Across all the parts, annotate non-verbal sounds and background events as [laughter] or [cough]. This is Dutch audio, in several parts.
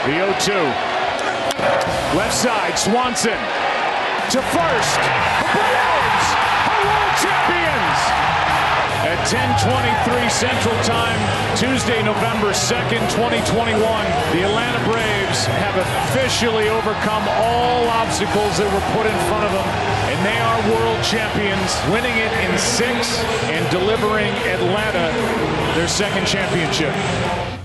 The 0-2. Left side, Swanson to first. Braves are world champions! At 10:23 Central Time, Tuesday, November 2nd, 2021, the Atlanta Braves have officially overcome all obstacles that were put in front of them, and they are world champions, winning it in six and delivering Atlanta their second championship.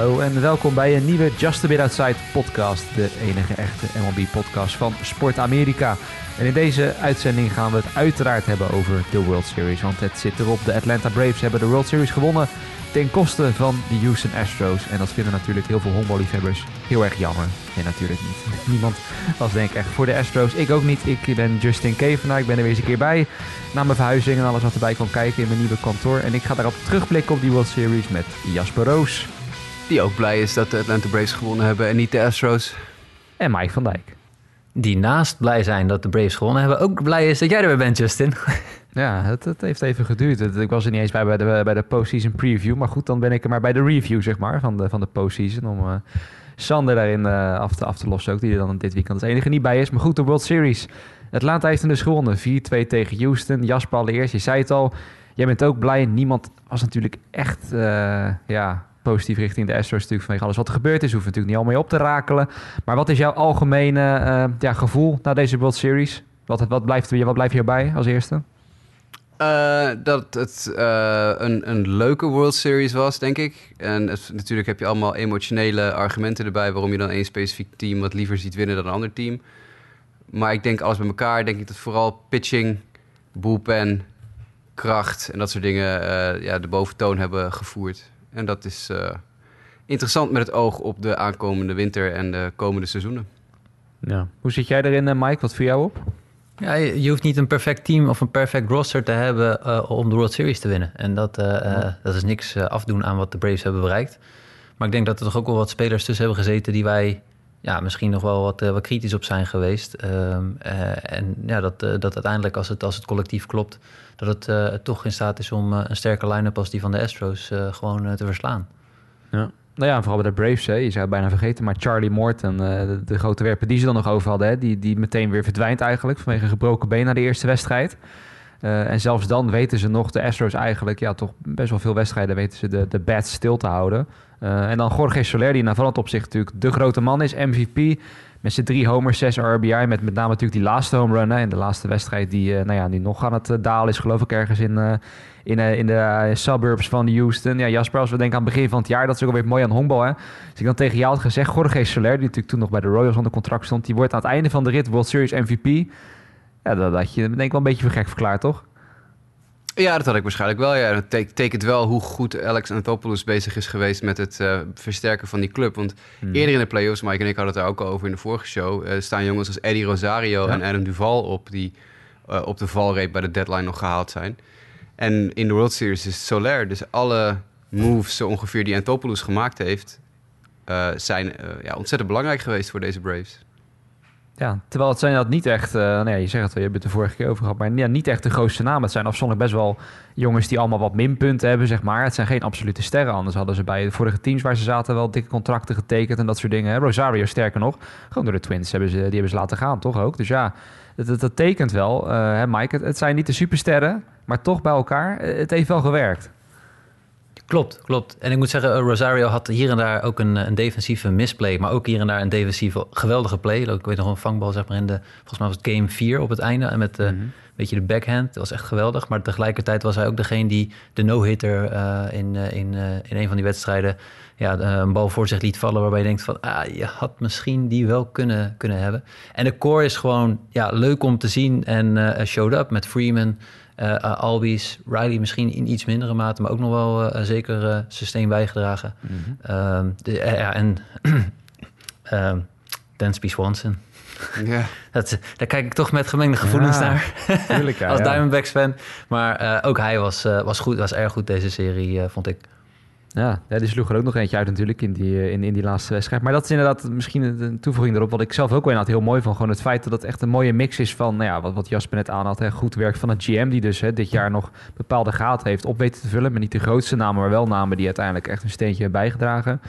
Hallo en welkom bij een nieuwe Just a Bit Outside podcast. De enige echte MLB-podcast van Sport Amerika. En in deze uitzending gaan we het uiteraard hebben over de World Series. Want het zit erop. De Atlanta Braves hebben de World Series gewonnen ten koste van de Houston Astros. En dat vinden natuurlijk heel veel honkballiefhebbers heel erg jammer. Nee, natuurlijk niet. [laughs] Niemand was denk ik echt voor de Astros. Ik ook niet. Ik ben Justin Kevenaar. Ik ben er weer eens een keer bij. Na mijn verhuizing en alles wat erbij kwam kijken in mijn nieuwe kantoor. En ik ga daarop terugblikken op die World Series met Jasper Roos. Die ook blij is dat de Atlanta Braves gewonnen hebben en niet de Astros. En Mike van Dijk. Die naast blij zijn dat de Braves gewonnen hebben, ook blij is dat jij er weer bent, Justin. [laughs] Ja, het, het heeft even geduurd. Het- ik was er niet eens bij bij de, bij de postseason preview. Maar goed, dan ben ik er maar bij de review, zeg maar, van de, van de postseason. Om eh, Sander daarin eh, af, te, af te lossen ook, die er dan dit weekend als enige niet bij is. Maar goed, de World Series. Atlanta heeft hem dus gewonnen. 4-2 tegen Houston. Jasper allereerst, je zei het al. Jij bent ook blij. Niemand was natuurlijk echt eh, ja, positief richting de Astros natuurlijk vanwege alles wat er gebeurd is. We natuurlijk niet al mee op te rakelen. Maar wat is jouw algemene eh, ja, gevoel na deze World Series? Wat, wat, blijft, wat blijft hierbij als eerste? Eh, dat het eh, een, een leuke World Series was, denk ik. En natuurlijk heb je allemaal emotionele argumenten erbij... waarom je dan één specifiek team wat liever ziet winnen dan een ander team. Maar ik denk alles bij elkaar, denk ik dat vooral pitching, bullpen, kracht... en dat soort dingen ja, de boventoon hebben gevoerd. En dat is eh, interessant met het oog op de aankomende winter en de komende seizoenen. Ja. Hoe zit jij erin, eh, Mike? Wat viel jou op? Ja, je, hoeft niet een perfect team of een perfect roster te hebben eh, om de World Series te winnen. En dat, eh, eh, dat is niks afdoen aan wat de Braves hebben bereikt. Maar ik denk dat er toch ook wel wat spelers tussen hebben gezeten die wij ja, misschien nog wel wat, eh, wat kritisch op zijn geweest. Ehm, eh, en ja, dat, eh, dat uiteindelijk als het, als het collectief klopt, dat het eh, toch in staat is om eh, een sterke line-up als die van de Astros eh, gewoon te verslaan. Ja. Nou ja, vooral bij de Braves, hè. je zou bijna vergeten. Maar Charlie Morton, de, de grote werper die ze dan nog over hadden... Hè, die, die meteen weer verdwijnt eigenlijk vanwege een gebroken been na de eerste wedstrijd. En zelfs dan weten ze nog, de Astros eigenlijk... ja, toch best wel veel wedstrijden weten ze de, de bats stil te houden. En dan Jorge Soler, die naar van het opzicht natuurlijk de grote man is, MVP... Met zijn drie homers, zes RBI. Met met name natuurlijk die laatste home run. De laatste wedstrijd die, eh, nou ja, die nog aan het eh, dalen is. Geloof ik ergens in, eh, in, in de suburbs van Houston. Ja, Jasper, als we denken aan het begin van het jaar. Dat is ook alweer mooi aan honkbal. Hè. Als ik dan tegen jou had gezegd. Jorge Soler, die natuurlijk toen nog bij de Royals onder contract stond. Die wordt aan het einde van de rit World Series MVP. Ja, dat had je denk ik wel een beetje voor gek verklaard, toch? Ja, dat had ik waarschijnlijk wel. Ja. Dat tek- tekent wel hoe goed Alex Anthopoulos bezig is geweest met het eh, versterken van die club. Want Hmm. eerder in de playoffs, Mike en ik hadden het er ook al over in de vorige show, eh, staan jongens als Eddie Rosario Ja. en Adam Duval op die eh, op de valreep bij de deadline nog gehaald zijn. En in de World Series is het Soler. Dus alle moves zo ongeveer die Anthopoulos gemaakt heeft, zijn ja, ontzettend belangrijk geweest voor deze Braves. Ja, terwijl het zijn dat niet echt, eh nou ja, je zegt het wel, je het de vorige keer over gehad, maar ja, niet echt de grootste namen. Het zijn afzonderlijk best wel jongens die allemaal wat minpunten hebben, zeg maar. Het zijn geen absolute sterren, anders hadden ze bij de vorige teams waar ze zaten wel dikke contracten getekend en dat soort dingen. Rosario sterker nog, gewoon door de Twins hebben ze, die hebben ze laten gaan, toch ook? Dus ja, dat, dat, tekent wel, eh, hè Mike, het, het zijn niet de supersterren, maar toch bij elkaar, eh, het heeft wel gewerkt. Klopt, klopt. En ik moet zeggen, eh, Rosario had hier en daar ook een, een defensieve misplay, maar ook hier en daar een defensieve geweldige play. Ik weet nog een vangbal, zeg maar, in de, volgens mij was het game 4 op het einde. En met eh, een beetje de backhand, dat was echt geweldig. Maar tegelijkertijd was hij ook degene die de no-hitter eh, in, eh, in, eh, in een van die wedstrijden ja, eh, een bal voor zich liet vallen, waarbij je denkt van, ah, je had misschien die wel kunnen, kunnen hebben. En de core is gewoon ja, leuk om te zien en eh showed up met Freeman, uh, Albies, Riley misschien in iets mindere mate, maar ook nog wel eh, zeker sustain bijgedragen. Ehm, de, ja, en [clears throat] ehm Dansby Swanson. Ja. [laughs] Dat, daar kijk ik toch met gemengde gevoelens Ja, naar. tuurlijk, ja, [laughs] Als. Diamondbacks fan. Maar ook hij was, was goed, was erg goed deze serie, vond ik. Ja, die sloeg er ook nog eentje uit natuurlijk in die, eh, in, in die laatste wedstrijd. Maar dat is inderdaad misschien een toevoeging erop. Wat ik zelf ook wel inderdaad heel mooi vond. Gewoon het feit dat het echt een mooie mix is van... Nou ja, wat, wat Jasper net aanhad. Hè, goed werk van het GM die dus hè, dit jaar nog bepaalde gaten heeft op weten te vullen. Maar niet de grootste namen, maar wel namen die uiteindelijk echt een steentje hebben bijgedragen.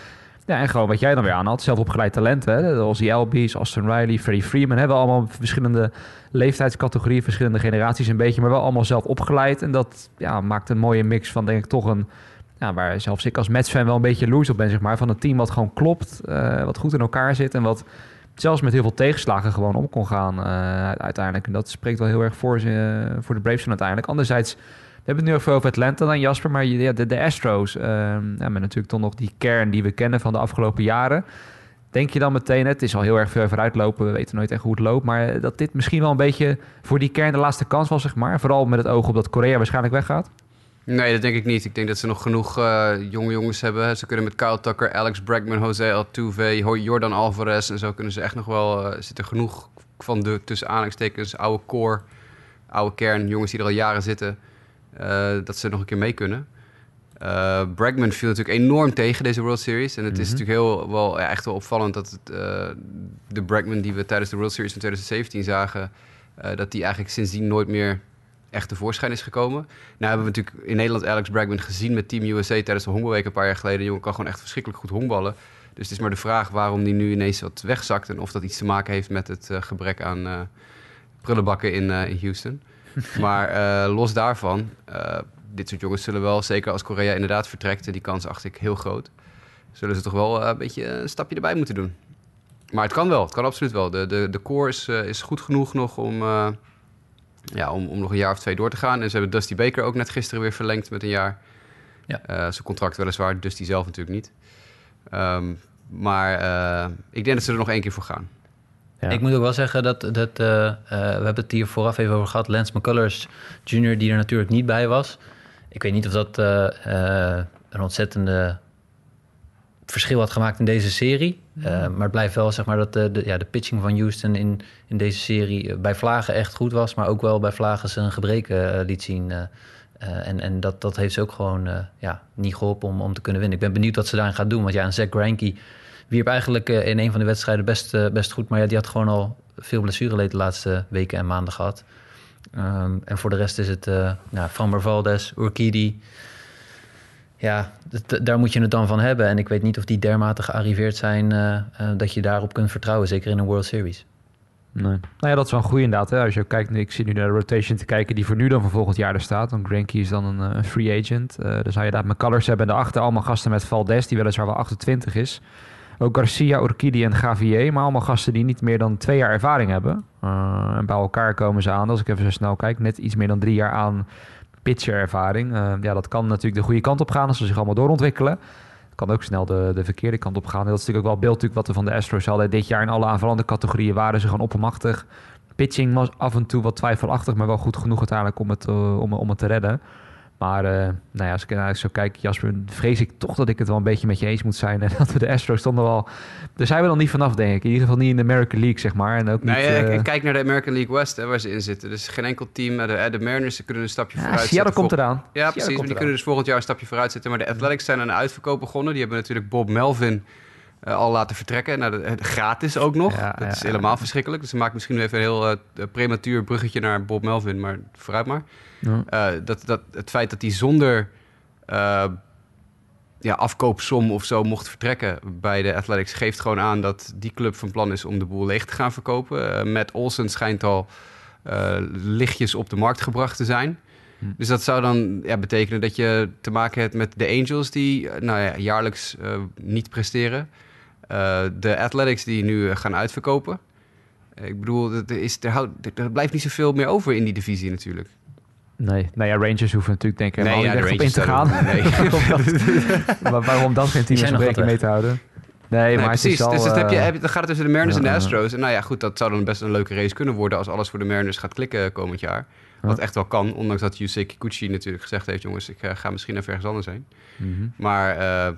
Ja, en gewoon wat jij dan weer aanhad. Zelf opgeleid talent. Hè, Ozzy Albies, Austin Riley, Freddie Freeman. Hebben allemaal verschillende leeftijdscategorieën, verschillende generaties een beetje. Maar wel allemaal zelf opgeleid. En dat ja, maakt een mooie mix van denk ik toch een ja, waar zelfs ik als Mets-fan wel een beetje loers op ben, zeg maar. Van een team wat gewoon klopt, uh, wat goed in elkaar zit en wat zelfs met heel veel tegenslagen gewoon om kon gaan uh, uiteindelijk. En dat spreekt wel heel erg voor, ze, uh, voor de Braves uiteindelijk. Anderzijds, we hebben het nu over Atlanta dan, Jasper, maar ja, de, Astros, ja, met natuurlijk toch nog die kern die we kennen van de afgelopen jaren. Denk je dan meteen, het is al heel erg ver vooruitlopen, we weten nooit echt hoe het loopt, maar dat dit misschien wel een beetje voor die kern de laatste kans was, zeg maar. Vooral met het oog op dat Korea waarschijnlijk weggaat? Nee, dat denk ik niet. Ik denk dat ze nog genoeg uh, jonge jongens hebben. Ze kunnen met Kyle Tucker, Alex Bregman, Jose Altuve, Jordan Alvarez en zo kunnen ze echt nog wel... Uh, zit er genoeg van de tussen aanhalingstekens oude core, oude kern, jongens die er al jaren zitten, uh, dat ze nog een keer mee kunnen. Bregman viel natuurlijk enorm tegen deze World Series. En het is natuurlijk heel, wel, ja, echt wel opvallend dat het, de Bregman die we tijdens de World Series in 2017 zagen... dat die eigenlijk sindsdien nooit meer echt tevoorschijn is gekomen. Nou hebben we natuurlijk in Nederland Alex Bregman gezien met Team USA tijdens de Honkbalweek een paar jaar geleden. De jongen kan gewoon echt verschrikkelijk goed honkballen. Dus het is maar de vraag waarom die nu ineens wat wegzakt. En of dat iets te maken heeft met het uh, gebrek aan uh, prullenbakken in, uh, in Houston. [laughs] maar los daarvan, dit soort jongens zullen wel, zeker als Korea inderdaad vertrekt, en die kans acht ik heel groot, zullen ze toch wel een beetje een stapje erbij moeten doen. Maar het kan wel, het kan absoluut wel. De, de, de core is, is goed genoeg nog om ja, om, om nog een jaar of twee door te gaan. En ze hebben Dusty Baker ook net gisteren weer verlengd met een jaar. Ja. Uh, zijn contract weliswaar, Dusty zelf natuurlijk niet. Um, maar uh, ik denk dat ze er nog één keer voor gaan. Ja. Ik moet ook wel zeggen dat, dat uh, we hebben het hier vooraf even over gehad. Lance McCullers Jr., die er natuurlijk niet bij was. Ik weet niet of dat een ontzettende verschil had gemaakt in deze serie. Uh, maar het blijft wel zeg maar dat de, de, ja, de pitching van Houston in, in deze serie eh, bij Vlagen echt goed was, maar ook wel bij Vlagen zijn gebreken uh, liet zien. Uh, en en dat, dat heeft ze ook gewoon ja, niet geholpen om, om te kunnen winnen. Ik ben benieuwd wat ze daarin gaat doen. Want ja, een Zach Greinke wierp eigenlijk in een van de wedstrijden best, best goed. Maar ja, die had gewoon al veel blessureleed de laatste weken en maanden gehad. Um, en voor de rest is het nou, Van Barvaldes, Urquidi ja, daar moet je het dan van hebben. En ik weet niet of die dermate gearriveerd zijn uh, uh, dat je daarop kunt vertrouwen, zeker in een World Series. Nee. Nou ja, dat is wel een goede inderdaad. Hè. Als je kijkt, ik zie nu naar de rotation te kijken die voor nu dan voor volgend jaar er staat. Want Granky is dan een, een free agent. Dan zou je daar McCullers hebben en daarachter allemaal gasten met Valdes, die weliswaar wel 28 is. Ook Garcia, Urquidi en Gavier, maar allemaal gasten die niet meer dan twee jaar ervaring hebben. en bij elkaar komen ze aan, als ik even zo snel kijk, net iets meer dan drie jaar aan pitcher-ervaring. Uh, ja, dat kan natuurlijk de goede kant op gaan als ze zich allemaal doorontwikkelen. Het kan ook snel de, de verkeerde kant op gaan. Dat is natuurlijk ook wel beeld natuurlijk wat we van de Astros hadden. Dit jaar in alle aanvallende categorieën waren ze gewoon oppermachtig. Pitching was af en toe wat twijfelachtig, maar wel goed genoeg uiteindelijk om het, uh, om, om het te redden. Maar uh, nou ja, als ik naar zo kijk, Jasper, vrees ik toch dat ik het wel een beetje met je eens moet zijn. En [laughs] dat we de Astros stonden wel... Daar zijn we dan niet vanaf, denk ik. In ieder geval niet in de American League, zeg maar. En ook niet, uh... ik kijk naar de American League West, hè, waar ze in zitten. Dus geen enkel team. De, de Mariners kunnen een stapje ja, vooruit Seattle komt eraan. Ja, precies. Maar die kunnen dus volgend jaar een stapje vooruit zetten. Maar de Athletics zijn aan een uitverkoop begonnen. Die hebben natuurlijk Bob Melvin... Uh, al laten vertrekken. Nou, gratis ook nog. Ja, dat ja, is helemaal verschrikkelijk. Dus ze maakt misschien even een heel uh, prematuur bruggetje naar Bob Melvin. Maar vooruit maar. Uh, dat, dat, het feit dat hij zonder ja, afkoopsom of zo mocht vertrekken bij de Athletics... geeft gewoon aan dat die club van plan is om de boel leeg te gaan verkopen. Matt Olsen schijnt al lichtjes op de markt gebracht te zijn. Hm. Dus dat zou dan ja, betekenen dat je te maken hebt met de Angels... die nou ja, jaarlijks niet presteren... Uh, de Athletics die nu gaan uitverkopen. Ik bedoel, er, is, er, houdt, er blijft niet zoveel meer over in die divisie natuurlijk. Nee, nou ja, Rangers hoeven natuurlijk denk ik nee, ja, de op in te gaan. Nee. [laughs] [laughs] maar waarom dan geen team in rekening mee te houden? Nee, nee, maar precies. Al, dus dat heb je, heb, dan gaat het tussen de Mariners en de Astros. En nou ja, goed, dat zou dan best een leuke race kunnen worden... als alles voor de Mariners gaat klikken komend jaar. Wat echt wel kan, ondanks dat Yusei Kikuchi natuurlijk gezegd heeft... jongens, ik uh, ga misschien even ergens anders heen. Mm -hmm. Maar... Uh,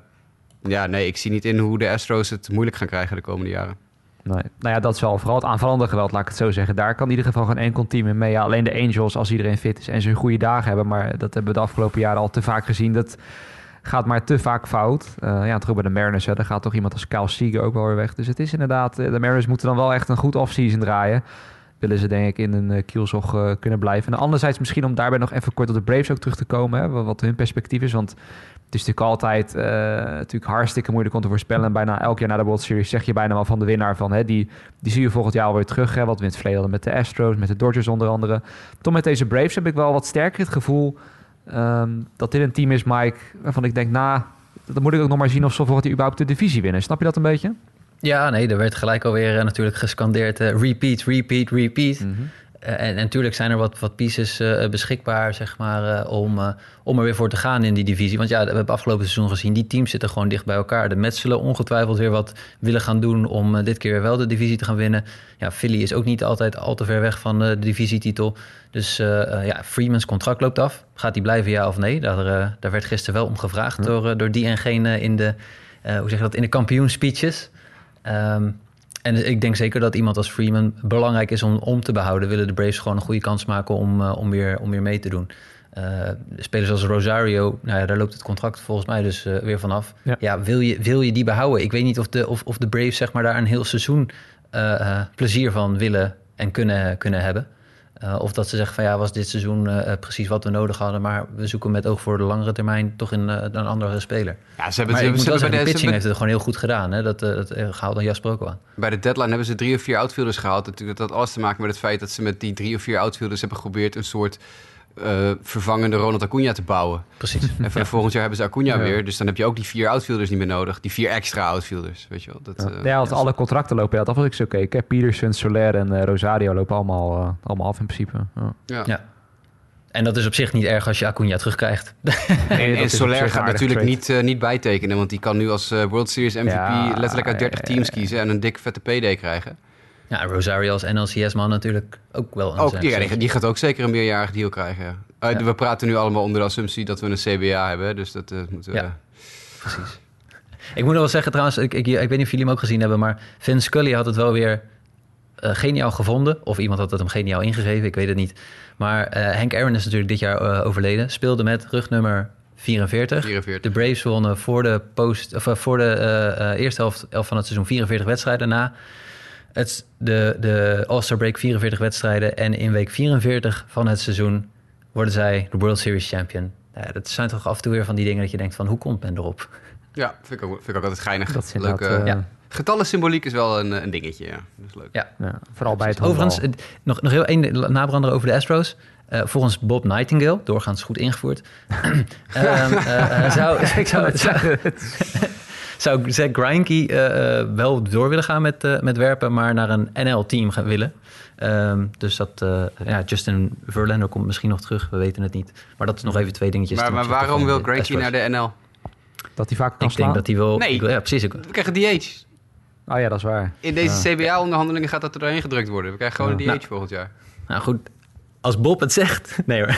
ja, nee, ik zie niet in hoe de Astros het moeilijk gaan krijgen de komende jaren. Nee. Nou ja, dat is wel vooral het aanvallende geweld, laat ik het zo zeggen. Daar kan in ieder geval geen enkel team in mee. Alleen de Angels, als iedereen fit is en ze een goede dagen hebben. Maar dat hebben we de afgelopen jaren al te vaak gezien. Dat gaat maar te vaak fout. Uh, ja, terug bij de Mariners, hè, daar gaat toch iemand als Kyle Seager ook wel weer weg. Dus het is inderdaad, de Mariners moeten dan wel echt een goed offseason draaien. Willen ze denk ik in een uh, kielzog kunnen blijven. En anderzijds misschien om daarbij nog even kort op de Braves ook terug te komen. Hè, wat hun perspectief is, want is natuurlijk altijd uh, natuurlijk hartstikke moeilijk om te voorspellen. En bijna elk jaar na de World Series zeg je bijna wel van de winnaar van... Hè, die, die zie je volgend jaar alweer terug. Hè, wat we in het verleden met de Astros, met de Dodgers onder andere. Toch met deze Braves heb ik wel wat sterker het gevoel... Um, dat dit een team is, Mike, waarvan ik denk... nou, dan moet ik ook nog maar zien of ze volgend jaar überhaupt de divisie winnen. Snap je dat een beetje? Ja, nee, er werd gelijk alweer uh, natuurlijk gescandeerd... Uh, repeat, repeat, repeat. Mm -hmm. En, en, natuurlijk zijn er wat, wat pieces uh, beschikbaar, zeg maar, uh, om, uh, om er weer voor te gaan in die divisie. Want ja, we hebben afgelopen seizoen gezien, die teams zitten gewoon dicht bij elkaar. De Mets zullen ongetwijfeld weer wat willen gaan doen om dit keer weer wel de divisie te gaan winnen. Ja, Philly is ook niet altijd al te ver weg van de divisietitel. Dus ja, Freeman's contract loopt af. Gaat hij blijven, ja of nee? Daar, daar werd gisteren wel om gevraagd ja. door, door die en in de, hoe zeg je dat, in de kampioenspeeches. Um, en ik denk zeker dat iemand als Freeman belangrijk is om, om te behouden. Willen de Braves gewoon een goede kans maken om, uh, om, weer, om weer mee te doen. Uh, spelers als Rosario, nou ja, daar loopt het contract volgens mij dus uh, weer vanaf. Ja, ja wil, je, wil je die behouden? Ik weet niet of de, of, of de Braves zeg maar, daar een heel seizoen plezier van willen en kunnen, kunnen hebben. Uh, of dat ze zeggen van ja, was dit seizoen uh, precies wat we nodig hadden, maar we zoeken met oog voor de langere termijn toch in uh, een andere speler. Ja, ze hebben, maar ze, ze hebben bij de pitching heeft het gewoon heel goed gedaan. Hè? Dat, dat gehaald dan Jasper ook. Bij de deadline hebben ze drie of vier outfielders gehaald. Natuurlijk dat had alles te maken met het feit dat ze met die drie of vier outfielders hebben geprobeerd een soort uh, vervangende Ronald Acuna te bouwen. Precies. En ja. volgend jaar hebben ze Acuna ja. weer. Dus dan heb je ook die vier outfielders niet meer nodig. Die vier extra outfielders, weet je wel. Dat, ja, uh, ja want alle contracten lopen uit af als ik zo keek. Hè? Peterson, Soler en uh, Rosario lopen allemaal, allemaal af in principe. Ja. En dat is op zich niet erg als je Acuna terugkrijgt. [laughs] [laughs] en, en Soler gaat natuurlijk niet, niet bijtekenen. Want die kan nu als World Series MVP letterlijk uit 30 teams kiezen... en een dikke vette PD krijgen. Ja, Rosario als NLCS-man natuurlijk ook wel. Een ook, ja, die, die, gaat ook zeker een meerjarig deal krijgen. Uh, ja. We praten nu allemaal onder de assumptie dat we een CBA hebben, dus dat uh, moeten we... Ja, precies. [laughs] ik moet nog wel zeggen trouwens, ik, ik, ik, weet niet of jullie hem ook gezien hebben, maar Vin Scully had het wel weer uh, geniaal gevonden. Of iemand had het hem geniaal ingegeven, ik weet het niet. Maar Hank Aaron is natuurlijk dit jaar overleden. Speelde met rugnummer 44. 44. De Braves wonnen voor de, post, of, voor de eerste helft, helft van het seizoen 44 wedstrijden na. Het, de, de All-Star Break 44 wedstrijden. En in week 44 van het seizoen worden zij de World Series champion. Ja, dat zijn toch af en toe weer van die dingen dat je denkt van hoe komt men erop? Ja, vind ik ook, vind ik ook altijd geinig. Dat is leuk. Uh, ja. Getallen symboliek is wel een, een dingetje, ja. Dat is leuk. Ja. ja vooral bij het Overigens, nog, nog heel één nabrander over de Astros. Uh, volgens Bob Nightingale, doorgaans goed ingevoerd, um, [clears throat] uh, zou, [laughs] ik zou, zou, [laughs] zou Zach Greinke uh, uh, wel door willen gaan met, uh, met werpen, maar naar een NL-team gaan willen. Um, dus dat, ja, Justin Verlander komt misschien nog terug, we weten het niet. Maar dat is nog even twee dingetjes. Maar, maar waarom wil Greinke naar de NL? Dat hij vaak kan Ik denk dat hij wil... Nee, ja, precies. we krijgen DH. Oh ja, dat is waar. In deze ja. CBA-onderhandelingen gaat dat er doorheen gedrukt worden. We krijgen gewoon ja. een DH nou, volgend jaar. Nou goed, als Bob het zegt. [laughs] Nee hoor.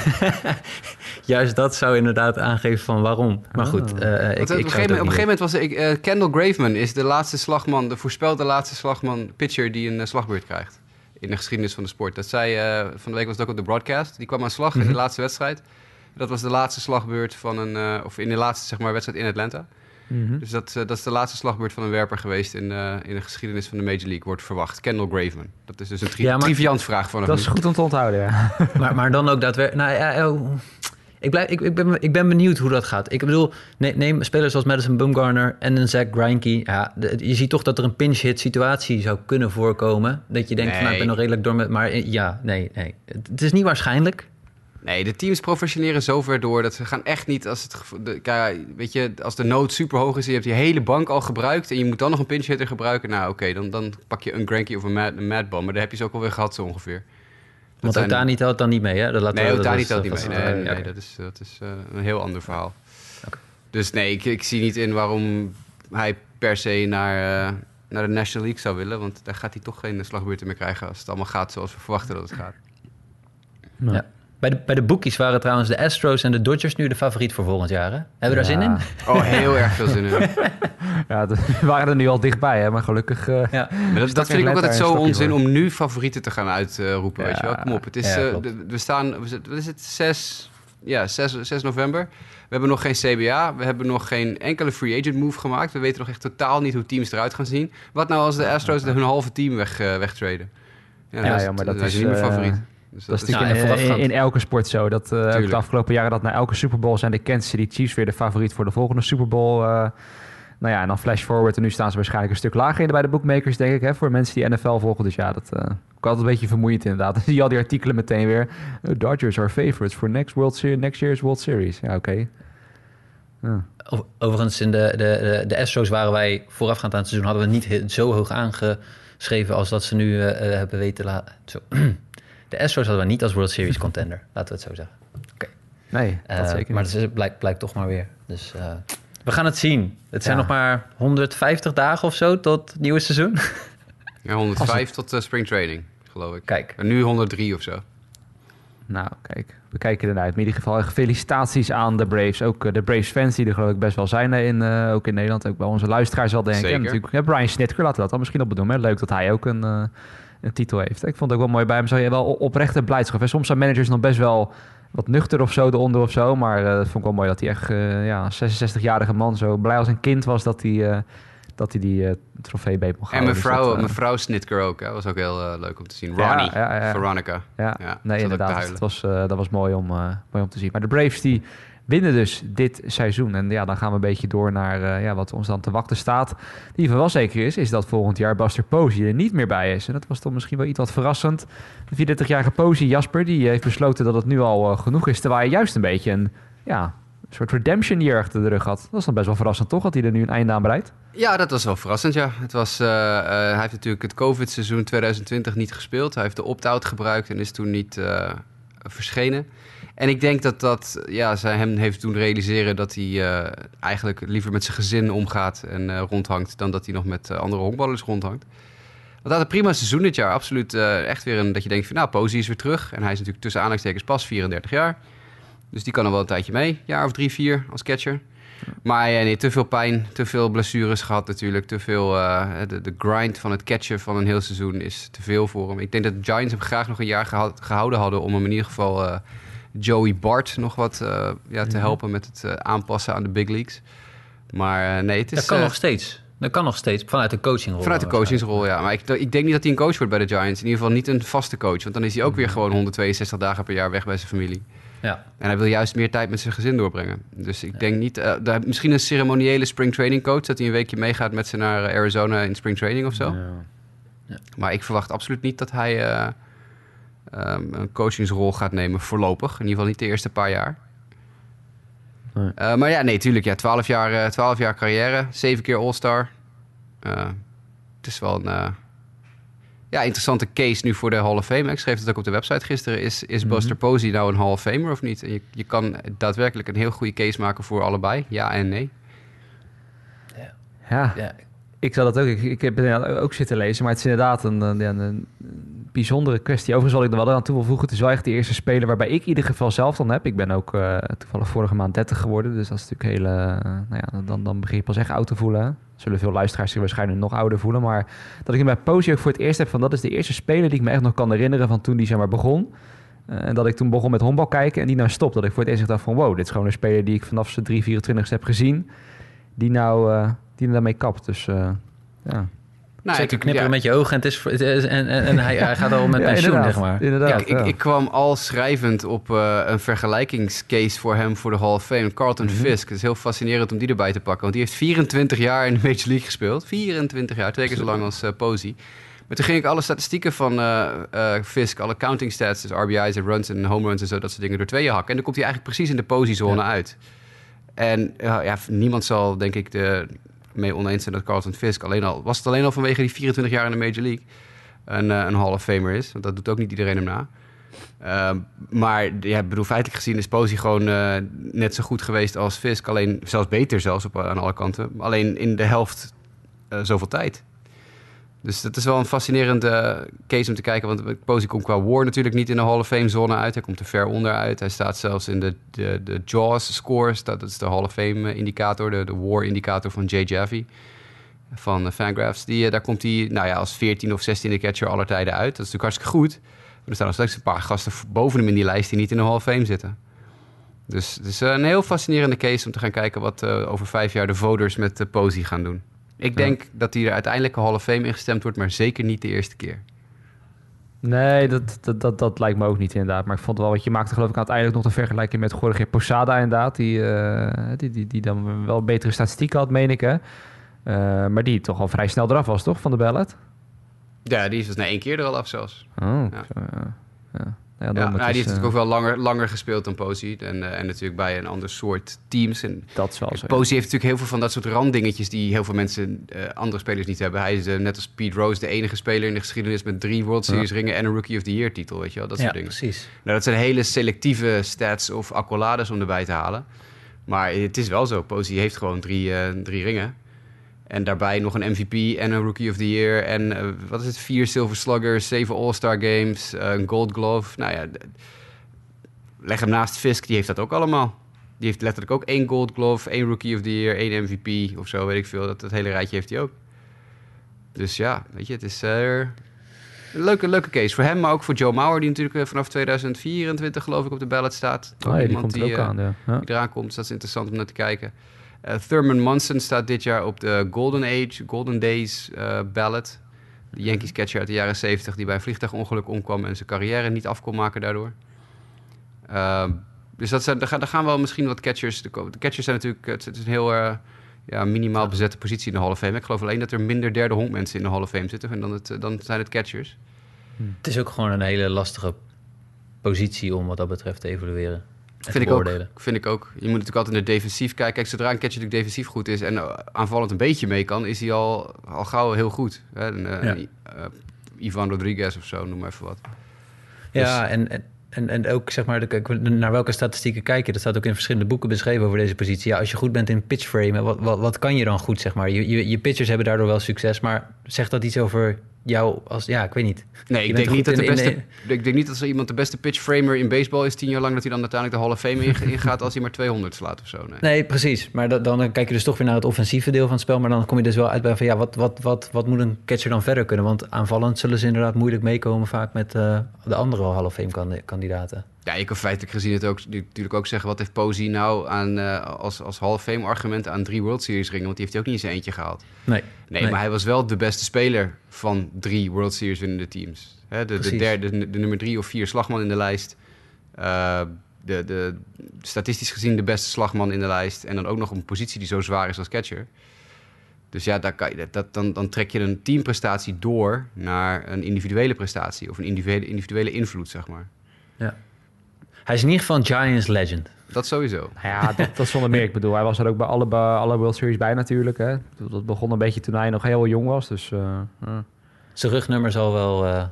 [laughs] Juist dat zou inderdaad aangeven van waarom. Maar goed, uh, ik, op, ik een gegeven, op een gegeven moment was ik, uh, Kendall Graveman is de laatste slagman, de voorspelde laatste slagman, pitcher die een uh, slagbeurt krijgt. In de geschiedenis van de sport. Dat zei, van de week was het ook op de broadcast. Die kwam aan slag mm -hmm. in de laatste wedstrijd. Dat was de laatste slagbeurt van een, of in de laatste zeg maar, wedstrijd in Atlanta. Mm -hmm. Dus dat, uh, dat is de laatste slagbeurt van een werper geweest in, uh, in de geschiedenis van de Major League, wordt verwacht. Kendall Graveman. Dat is dus een tri ja, triviant vraag van hem. Dat is goed om te onthouden, ja. [laughs] maar, maar dan ook daadwerkelijk... Nou, ja, oh. ik, blijf, ik, ik, ben, ik ben benieuwd hoe dat gaat. Ik bedoel, neem, neem spelers zoals Madison Bumgarner en een Zach Greinke. Ja, de, je ziet toch dat er een pinch-hit situatie zou kunnen voorkomen. Dat je denkt, nee. van, nou, ik ben nog redelijk door met... Maar ja, nee, nee. Het is niet waarschijnlijk. Nee, de teams professioneren zover door dat ze gaan echt niet als het de, weet je, als de nood super hoog is, en je hebt je hele bank al gebruikt en je moet dan nog een pinch hitter gebruiken. Nou, oké, okay, dan, dan pak je een Granky of een Mad, een Mad Bomb, maar daar heb je ze ook alweer gehad zo ongeveer. Dat Want Otani telt dan niet mee, hè? Dat laat nee, Otani telt niet mee. Nee, nee, nee, dat is, dat is uh, een heel ander verhaal. Okay. Dus nee, ik, ik zie niet in waarom hij per se naar, uh, naar de National League zou willen, want daar gaat hij toch geen slagbeurten meer krijgen als het allemaal gaat zoals we verwachten dat het gaat. Ja. Bij de, bij de boekies waren trouwens de Astros en de Dodgers nu de favoriet voor volgend jaar. Hè? Hebben we daar zin in? Oh, heel erg veel zin in. [laughs] ja, we waren er nu al dichtbij, hè? maar gelukkig... Uh, ja. Maar dat, dat vind ik ook altijd zo onzin om nu favorieten te gaan uitroepen. Weet je wel? Kom op, het is, uh, de, we staan, wat is het, zes, ja, 6, 6 november. We hebben nog geen CBA. We hebben nog geen enkele free agent move gemaakt. We weten nog echt totaal niet hoe teams eruit gaan zien. Wat nou als de Astros hun halve team weg, uh, wegtraden? Ja, ja, ja, maar dat is niet mijn favoriet. Dus dat, dat, is natuurlijk in, in, elke sport zo. Dat uh, ook de afgelopen jaren dat na elke Super Bowl zijn de Kansas City Chiefs weer de favoriet voor de volgende Super Bowl. Uh, nou ja, en dan flash forward en nu staan ze waarschijnlijk een stuk lager in bij de bookmakers, denk ik, hè, voor mensen die NFL volgen. Dus ja, dat uh, ook altijd een beetje vermoeiend inderdaad. Dan zie je al die artikelen meteen weer. Dodgers are favorites for next, World Series, next year's World Series. Ja, oké. Ja. Overigens, in de, de, de, de Astros waren wij voorafgaand aan het seizoen... hadden we niet zo hoog aangeschreven als dat ze nu uh, hebben weten laten... [clears throat] De Astros hadden we niet als World Series contender, [laughs] laten we het zo zeggen. Oké. Nee, dat uh, zeker Maar het blijkt, blijkt toch maar weer. Dus uh, we gaan het zien. Het zijn nog maar 150 dagen of zo tot het nieuwe seizoen. [laughs] Ja, 105 tot uh, spring training, geloof ik. Kijk. En nu 103 of zo. Nou, kijk, we kijken ernaar uit. In ieder geval felicitaties aan de Braves. Ook de Braves fans die er geloof ik best wel zijn in, uh, ook in Nederland. Ook bij onze luisteraars wel denken. Zeker. En natuurlijk ja, Brian Snitker, laten we dat dan misschien op bedoelen. Leuk dat hij ook een, uh, een titel heeft. Ik vond het ook wel mooi bij hem. Zou je wel oprechte blijdschap. En soms zijn managers nog best wel wat nuchter of zo eronder of zo. Maar uh, dat vond ik wel mooi dat hij echt, uh, ja, 66-jarige man zo blij als een kind was dat hij, uh, dat hij die trofee beet mocht En mevrouw, dus mevrouw Snitker ook. Dat was ook heel leuk om te zien. Ronnie, ja, ja, ja. Veronica. Ja, nee, inderdaad. Dat was, dat was mooi om, mooi om te zien. Maar de Braves die winnen dus dit seizoen. En ja, dan gaan we een beetje door naar uh, ja, wat ons dan te wachten staat. In ieder geval wel zeker is, is dat volgend jaar Buster Posey er niet meer bij is. En dat was toch misschien wel iets wat verrassend. De 34-jarige Posey, Jasper, die heeft besloten dat het nu al uh, genoeg is. Terwijl hij juist een beetje een, ja, een soort redemption year achter de rug had. Dat is dan best wel verrassend, toch? Dat hij er nu een einde aan bereidt. Ja, dat was wel verrassend, ja. Het was, uh, hij heeft natuurlijk het COVID-seizoen 2020 niet gespeeld. Hij heeft de opt-out gebruikt en is toen niet verschenen. En ik denk dat dat ja, zij hem heeft doen realiseren dat hij uh, eigenlijk liever met zijn gezin omgaat en uh, rondhangt dan dat hij nog met uh, andere honkballers rondhangt. Want hij had een prima seizoen dit jaar. Absoluut echt weer een dat je denkt van nou, Posey is weer terug. En hij is natuurlijk tussen aanhalingstekens pas 34 jaar. Dus die kan er wel een tijdje mee. Jaar of drie, vier als catcher. Maar ja, nee, te veel pijn, te veel blessures gehad natuurlijk. Te veel, de, de, grind van het catchen van een heel seizoen is te veel voor hem. Ik denk dat de Giants hem graag nog een jaar gehouden hadden om hem in ieder geval Joey Bart nog wat uh, ja, te mhm. helpen met het uh, aanpassen aan de big leagues. Maar uh, nee, het is... Dat kan nog steeds. Dat kan nog steeds, vanuit de coachingrol. Vanuit de coachingsrol, ja. Maar ik, ik, denk niet dat hij een coach wordt bij de Giants. In ieder geval niet een vaste coach. Want dan is hij ook weer mhm. gewoon 162 dagen per jaar weg bij zijn familie. Ja. En hij wil juist meer tijd met zijn gezin doorbrengen. Dus ik denk niet... Uh, misschien een ceremoniële spring training coach... dat hij een weekje meegaat met ze naar Arizona in spring training of zo. Ja. Ja. Maar ik verwacht absoluut niet dat hij um, een coachingsrol gaat nemen voorlopig. In ieder geval niet de eerste paar jaar. Nee. Uh, maar ja, nee, tuurlijk. Ja, 12 jaar, uh, eh, 12 jaar carrière, 7 keer All-Star. Uh, het is wel een ja, interessante case nu voor de Hall of Fame. Ik schreef het ook op de website gisteren. Is, is mm -hmm. Buster Posey nou een Hall of Famer of niet? En je, je kan daadwerkelijk een heel goede case maken voor allebei. Ja en nee. Ja, ja. Ik zal dat ook. Ik, ik heb het ook zitten lezen, maar het is inderdaad een, een, bijzondere kwestie. Overigens zal ik er wel aan toe voegen. Het is wel echt de eerste speler waarbij ik in ieder geval zelf dan heb. Ik ben ook uh, toevallig vorige maand 30 geworden. Dus dat is natuurlijk heel... Uh, nou ja, dan, dan begin je pas echt oud te voelen. Zullen veel luisteraars zich waarschijnlijk nog ouder voelen. Maar dat ik hem bij Posey ook voor het eerst heb van... dat is de eerste speler die ik me echt nog kan herinneren van toen die zeg maar begon. Uh, en dat ik toen begon met honkbal kijken en die nou stopt. Dat ik voor het eerst dacht van... wow, dit is gewoon een speler die ik vanaf zijn 3, 24 heb gezien. Die nou, die daarmee kapt. Dus ja... Nou, Zeker knipperen met je ogen en, het is, en, en, en hij, hij, gaat al met [laughs] ja, pensioen, zeg maar. Inderdaad, ik, ik, ik, kwam al schrijvend op uh, een vergelijkingscase voor hem voor de Hall of Fame. Carlton mm -hmm. Fisk. Het is heel fascinerend om die erbij te pakken. Want die heeft 24 jaar in de Major League gespeeld. 24 jaar, twee keer zo lang als uh, Posey. Maar toen ging ik alle statistieken van uh, Fisk, alle counting stats, dus RBI's en runs en home runs en zo, dat soort dingen, door tweeën hakken. En dan komt hij eigenlijk precies in de Posey-zone uit. En ja, niemand zal, denk ik, de mee oneens zijn dat Carlton Fisk alleen al... was het alleen al vanwege die 24 jaar in de Major League... een, uh, een Hall of Famer is. Want dat doet ook niet iedereen hem na. Uh, maar ja, bedoel, feitelijk gezien is Posey gewoon uh, net zo goed geweest als Fisk. Alleen zelfs beter zelfs op, aan alle kanten. Alleen in de helft uh, zoveel tijd. Dus dat is wel een fascinerende case om te kijken. Want Posey komt qua war natuurlijk niet in de Hall of Fame zone uit. Hij komt er ver onder uit. Hij staat zelfs in de, de, de JAWS scores. Dat is de Hall of Fame eh, indicator. De, de war indicator van Jay Jaffee van Fangraphs. Die, eh, daar komt hij nou ja, als 14 of 16e catcher aller tijden uit. Dat is natuurlijk hartstikke goed. Maar er staan nog steeds een paar gasten boven hem in die lijst die niet in de Hall of Fame zitten. Dus het is eh, een heel fascinerende case om te gaan kijken wat over vijf jaar de voters met Posey gaan doen. Ik Ja. denk dat hij er uiteindelijk een Hall of Fame ingestemd wordt, maar zeker niet de eerste keer. Nee, dat, dat, dat, dat lijkt me ook niet inderdaad. Maar ik vond wel, wat je maakte geloof ik uiteindelijk nog de vergelijking met Jorge Posada inderdaad. Die, eh, die, die, die dan wel betere statistieken had, meen ik hè. Eh, maar die toch al vrij snel eraf was, toch, van de ballot? Ja, die is dus na één keer er al af zelfs. Oh, Ja. zo, ja. ja. Ja, die is, heeft eh, natuurlijk ook wel langer, langer gespeeld dan Posey. En, eh, en natuurlijk bij een ander soort teams. En Dat is wel zo. Posey heeft natuurlijk heel veel van dat soort randdingetjes die heel veel mensen, eh, andere spelers niet hebben. Hij is eh, net als Pete Rose de enige speler in de geschiedenis met drie World Series ringen en een Rookie of the Year titel, weet je wel, dat soort ja, dingen. precies. Nou, dat zijn hele selectieve stats of accolades om erbij te halen. Maar het is wel zo, Posey heeft gewoon drie, eh, drie ringen. En daarbij nog een MVP en een Rookie of the Year. En eh, wat is het? Vier Silver Sluggers, zeven All-Star Games, eh, een Gold Glove. Nou ja, leg hem naast Fisk, die heeft dat ook allemaal. Die heeft letterlijk ook één Gold Glove, één Rookie of the Year, één MVP of zo, weet ik veel. Dat, dat hele rijtje heeft hij ook. Dus ja, weet je, het is eh, een leuke, leuke case voor hem, maar ook voor Joe Mauer, die natuurlijk vanaf 2024 geloof ik op de ballot staat. Oh, ja, die komt er ook aan, ja. ja. die eraan komt. Dus dat is interessant om naar te kijken. Eh, Thurman Munson staat dit jaar op de Golden Age, Golden Days eh, ballot. De Yankees catcher uit de jaren 70 die bij een vliegtuigongeluk omkwam en zijn carrière niet af kon maken daardoor. Ehm, dus dat zijn, daar, gaan, wel misschien wat catchers. De, catchers zijn natuurlijk het, is een heel eh, ja, minimaal bezette positie in de Hall of Fame. Ik geloof alleen dat er minder derde honkmensen in de Hall of Fame zitten en dan, het, dan zijn het catchers. Het is ook gewoon een hele lastige positie om wat dat betreft te evalueren. Vind ik, ook, vind ik ook. Je moet natuurlijk altijd naar defensief kijken. Kijk, zodra een catcher natuurlijk defensief goed is en eh, aanvallend een beetje mee kan, is hij al, al gauw heel goed. Hè? Eh, Ja. eh, Ivan Rodriguez of zo, noem maar even wat. Ja, en, en, en, en ook zeg maar, naar welke statistieken kijk je? Dat staat ook in verschillende boeken beschreven over deze positie. Ja, als je goed bent in pitchframe, wat, wat, wat kan je dan goed, zeg maar? Je, je, je pitchers hebben daardoor wel succes, maar zegt dat iets over jou als... Ja, ik weet niet. Nee, ik denk, niet dat de beste, ik denk niet dat als iemand de beste pitchframer in baseball is tien jaar lang, dat hij dan uiteindelijk de Hall of Fame in- ingaat als hij maar 200 slaat of zo. Nee. Nee, precies. Maar dat, dan kijk je dus toch weer naar het offensieve deel van het spel. Maar dan kom je dus wel uit bij van ja, wat, wat, wat, wat moet een catcher dan verder kunnen? Want aanvallend zullen ze inderdaad moeilijk meekomen vaak met eh, de andere Hall of Fame kandi- kandidaten. Ja, je kan feitelijk gezien het ook, natuurlijk ook zeggen... wat heeft Posey nou aan, eh, als, als Hall of Fame argument aan drie World Series ringen? Want die heeft hij ook niet zijn eentje gehaald. Nee. Nee, Nee. maar hij was wel de beste speler van drie World Series winnende teams. Hè, de, de, derde, de, de nummer drie of vier slagman in de lijst. Eh, de, de, statistisch gezien de beste slagman in de lijst. En dan ook nog een positie die zo zwaar is als catcher. Dus ja, daar kan je, dat, dan, dan trek je een teamprestatie door naar een individuele prestatie. Of een individuele, individuele invloed, zeg maar. Hij is in ieder geval een Giants legend. Dat sowieso. Nou ja, dat, dat zonder meer. Ik bedoel, hij was er ook bij alle, bij alle World Series bij natuurlijk. Hè. Dat begon een beetje toen hij nog heel jong was. Dus eh. Zijn rugnummer zal wel eh,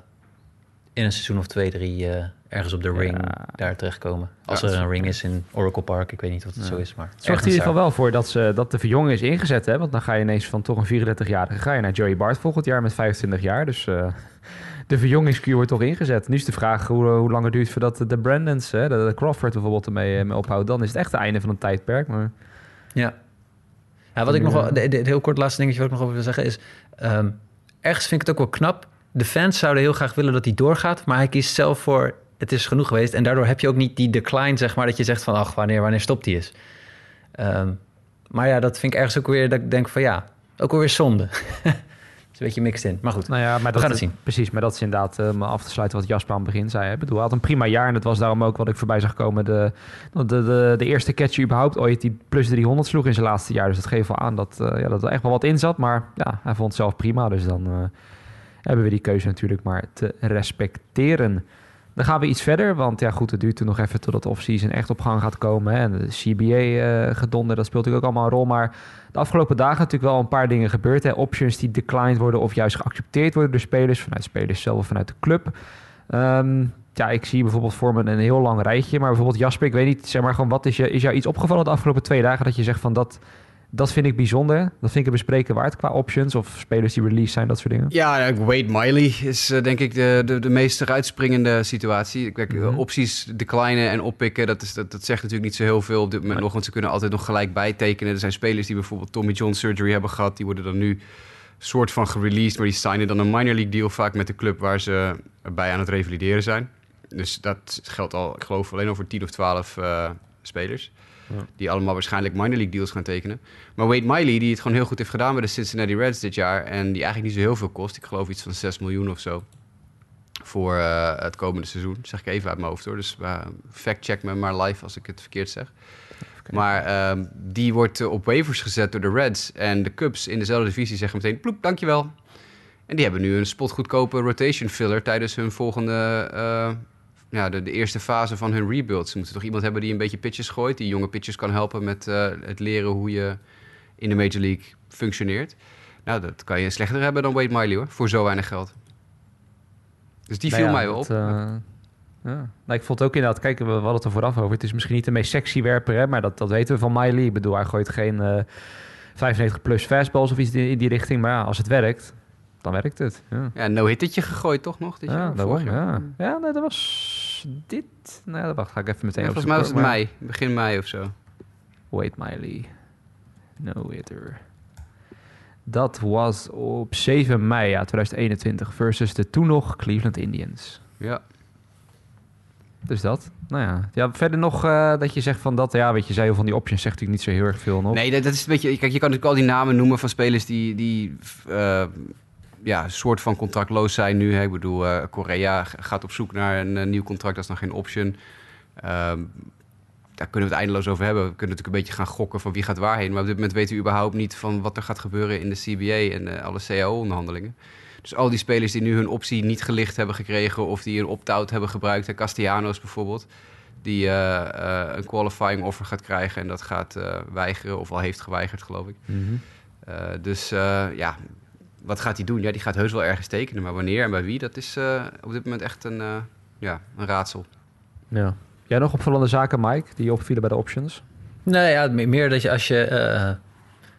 in een seizoen of twee, drie eh, ergens op de ring Ja. daar terechtkomen. Als Ja, er een ring is in Oracle Park. Ik weet niet of het zo is, maar zorgt in ieder geval wel voor dat, ze, dat de verjonging is ingezet. Hè? Want dan ga je ineens van toch een 34-jarige... ga je naar Joey Bart volgend jaar met 25 jaar. Dus eh, de verjongingskuur wordt toch ingezet. Nu is de vraag hoe, hoe lang het duurt voordat de, Brandons... Hè, de, Crawford bijvoorbeeld ermee eh, mee ophoudt. Dan is het echt het einde van een tijdperk. Maar Ja. ja wat ik nog wel, het heel kort laatste dingetje wat ik nog over wil zeggen is... ehm, ergens vind ik het ook wel knap. De fans zouden heel graag willen dat hij doorgaat, maar hij kiest zelf voor... Het is genoeg geweest. En daardoor heb je ook niet die decline, zeg maar, dat je zegt van... ach, wanneer, wanneer stopt hij eens? Ehm, maar ja, dat vind ik ergens ook weer dat ik denk van ja, ook alweer zonde. [laughs] Is een beetje mixed in, maar goed. Nou ja, maar dat, gaan het zien. Precies, maar dat is inderdaad eh, om af te sluiten wat Jasper aan het begin zei. Ik bedoel, hij had een prima jaar en dat was daarom ook wat ik voorbij zag komen. De, de, de, de eerste catcher überhaupt ooit die plus 300 sloeg in zijn laatste jaar. Dus dat geeft wel aan dat, eh, ja, dat er echt wel wat in zat. Maar ja, hij vond het zelf prima. Dus dan eh, hebben we die keuze natuurlijk maar te respecteren. Dan gaan we iets verder, want ja goed, het duurt toen nog even totdat de off-season echt op gang gaat komen. Hè. En de CBA-gedonder, dat speelt natuurlijk ook allemaal een rol. Maar de afgelopen dagen natuurlijk wel een paar dingen gebeurd. Hè. Options die declined worden of juist geaccepteerd worden door spelers. Vanuit spelers zelf of vanuit de club. Ehm, ja, ik zie bijvoorbeeld voor me een heel lang rijtje. Maar bijvoorbeeld Jasper, ik weet niet, zeg maar gewoon, wat is, je, is jou iets opgevallen de afgelopen twee dagen? Dat je zegt van dat, dat vind ik bijzonder. Dat vind ik een bespreken waard qua options of spelers die released zijn, dat soort dingen. Ja, Wade Miley is eh, denk ik de, de, de meest eruitspringende situatie. Kijk, eh, Mhm. opties declinen en oppikken, dat, is, dat, dat zegt natuurlijk niet zo heel veel op dit moment nog. Want ze kunnen altijd nog gelijk bijtekenen. Er zijn spelers die bijvoorbeeld Tommy John surgery hebben gehad. Die worden dan nu soort van gereleased. Maar die signen dan een minor league deal vaak met de club waar ze bij aan het revalideren zijn. Dus dat geldt al, ik geloof, alleen over 10 of 12 eh, spelers. Die allemaal waarschijnlijk minor league deals gaan tekenen. Maar Wade Miley, die het gewoon heel goed heeft gedaan bij de Cincinnati Reds dit jaar. En die eigenlijk niet zo heel veel kost. Ik geloof iets van 6 miljoen of zo. Voor eh, het komende seizoen. zeg ik even uit mijn hoofd hoor. Dus uh, fact-check me maar live als ik het verkeerd zeg. Maar ehm, die wordt eh, op waivers gezet door de Reds. En de Cubs in dezelfde divisie zeggen meteen... Ploep, dankjewel. En die hebben nu een spotgoedkope rotation filler... tijdens hun volgende... Uh, ja, de, de, eerste fase van hun rebuild. Ze moeten toch iemand hebben die een beetje pitches gooit... die jonge pitchers kan helpen met uh, het leren hoe je in de Major League functioneert. Nou, dat kan je slechter hebben dan Wade Miley, hoor. Voor zo weinig geld. Dus die Nou viel ja, mij wel dat, op. eh, ja. Nou, ik vond het ook inderdaad, kijk, we, hadden het er vooraf over. Het is misschien niet de meest sexy werper, hè, maar dat, dat weten we van Miley. Ik bedoel, hij gooit geen eh 95 plus fastballs of iets in, in die richting. Maar ja, als het werkt, dan werkt het. Ja, Ja, no-hittetje gegooid toch nog dit ja jaar? Vorig jaar? ja. Ja, nee, dat was dit. Nou, ja, wacht, ga ik even meteen Ja, volgens mij was het mei, begin mei of zo. Wait, Miley. No hitter. Dat was op 7 mei ja, 2021 versus de toen nog Cleveland Indians. Ja. Dus dat. Nou ja. ja verder nog eh, dat je zegt van dat. Ja, weet je, zei van die options zegt natuurlijk niet zo heel erg veel nog. Nee, dat, dat is een beetje. Kijk, je kan natuurlijk al die namen noemen van spelers die, die eh, ja, soort van contractloos zijn nu. Hè. Ik bedoel, eh, Korea gaat op zoek naar een eh, nieuw contract, dat is nog geen option. Ehm, daar kunnen we het eindeloos over hebben. We kunnen natuurlijk een beetje gaan gokken van wie gaat waarheen. Maar op dit moment weten we überhaupt niet van wat er gaat gebeuren in de CBA en eh, alle CAO-onderhandelingen. Dus al die spelers die nu hun optie niet gelicht hebben gekregen of die een opt-out hebben gebruikt, hè, Castellanos bijvoorbeeld, die een qualifying offer gaat krijgen en dat gaat weigeren of al heeft geweigerd, geloof ik. Mhm. Dus ja, wat gaat hij doen? Ja, die gaat heus wel ergens tekenen, maar wanneer en bij wie, dat is eh, op dit moment echt een, eh, ja, een raadsel. Ja. Jij nog opvallende zaken, Mike, die je opvielen bij de options? Nee, ja, me- meer dat je als je... eh,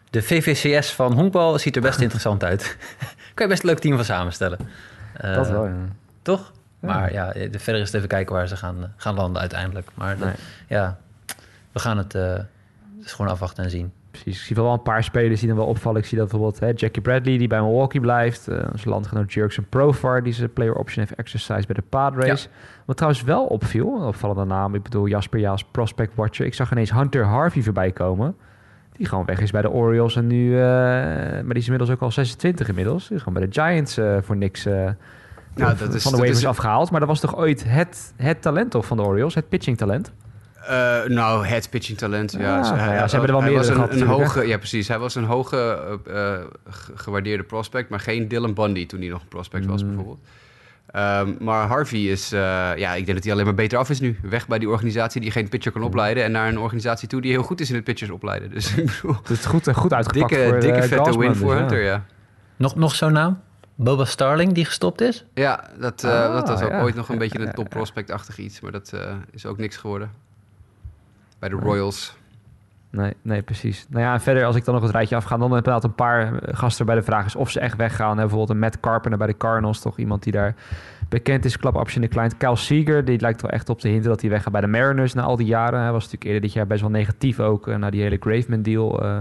de VVCS van honkbal ziet er best [laughs] interessant uit. [laughs] kan je best een leuk team van samenstellen. Eh, dat wel, ja. Toch? Ja. Maar ja, de- verder is het even kijken waar ze gaan, gaan landen uiteindelijk. Maar dat- Nee. ja, we gaan het, eh, het is gewoon afwachten en zien. Precies. Ik zie wel een paar spelers die dan wel opvallen. Ik zie dat bijvoorbeeld hè, Jackie Bradley, die bij Milwaukee blijft. Uh, zijn landgenoot Jurgen Profar, die zijn player option heeft exercised bij de Padres. Wat trouwens wel opviel, een opvallende naam. Ik bedoel Jasper Jaas, prospect watcher. Ik zag ineens Hunter Harvey voorbij komen. Die gewoon weg is bij de Orioles en nu... eh, maar die is inmiddels ook al 26 inmiddels. Die is gewoon bij de Giants eh, voor niks... eh, Nou, van- dat is- van de waivers afgehaald. Maar dat was toch ooit het, het talent toch van de Orioles? Het pitching talent? Eh, nou, het pitching talent. Ja, Ah, Ze- ja, ze hebben er wel hij meerdere was een, gehad een natuurlijk, hoge, Ja, precies. Hij was een hoge eh, eh, ge- gewaardeerde prospect, maar geen Dylan Bundy toen hij nog een prospect was, Mm. bijvoorbeeld. Ehm, maar Harvey is, eh, ja, ik denk dat hij alleen maar beter af is nu. Weg bij die organisatie die geen pitcher kan Mm. opleiden. En naar een organisatie toe die heel goed is in het pitchers opleiden. Dus [laughs] ik bedoel, Het is goed, goed uitgepakt dikke, voor dikke vette win dus voor ja. Hunter, ja. Nog, nog zo'n naam? Boba Starling, die gestopt is? Ja, dat, eh, Ah, dat was ook ja. ooit nog een beetje een [laughs] top prospect-achtig iets. Maar dat eh, is ook niks geworden. Bij de. Royals. Nee, nee, precies. Nou ja, en verder, als ik dan nog het rijtje afga, dan inderdaad een paar eh, gasten bij de vraag is of ze echt weggaan. Hè, Bijvoorbeeld een Matt Carpenter bij de Cardinals, toch iemand die daar bekend is, club option de client. Kyle Seager, die lijkt wel echt op te hinten dat hij weggaat bij de Mariners na al die jaren. Hij was natuurlijk eerder dit jaar best wel negatief ook eh, na die hele Graveman deal. eh,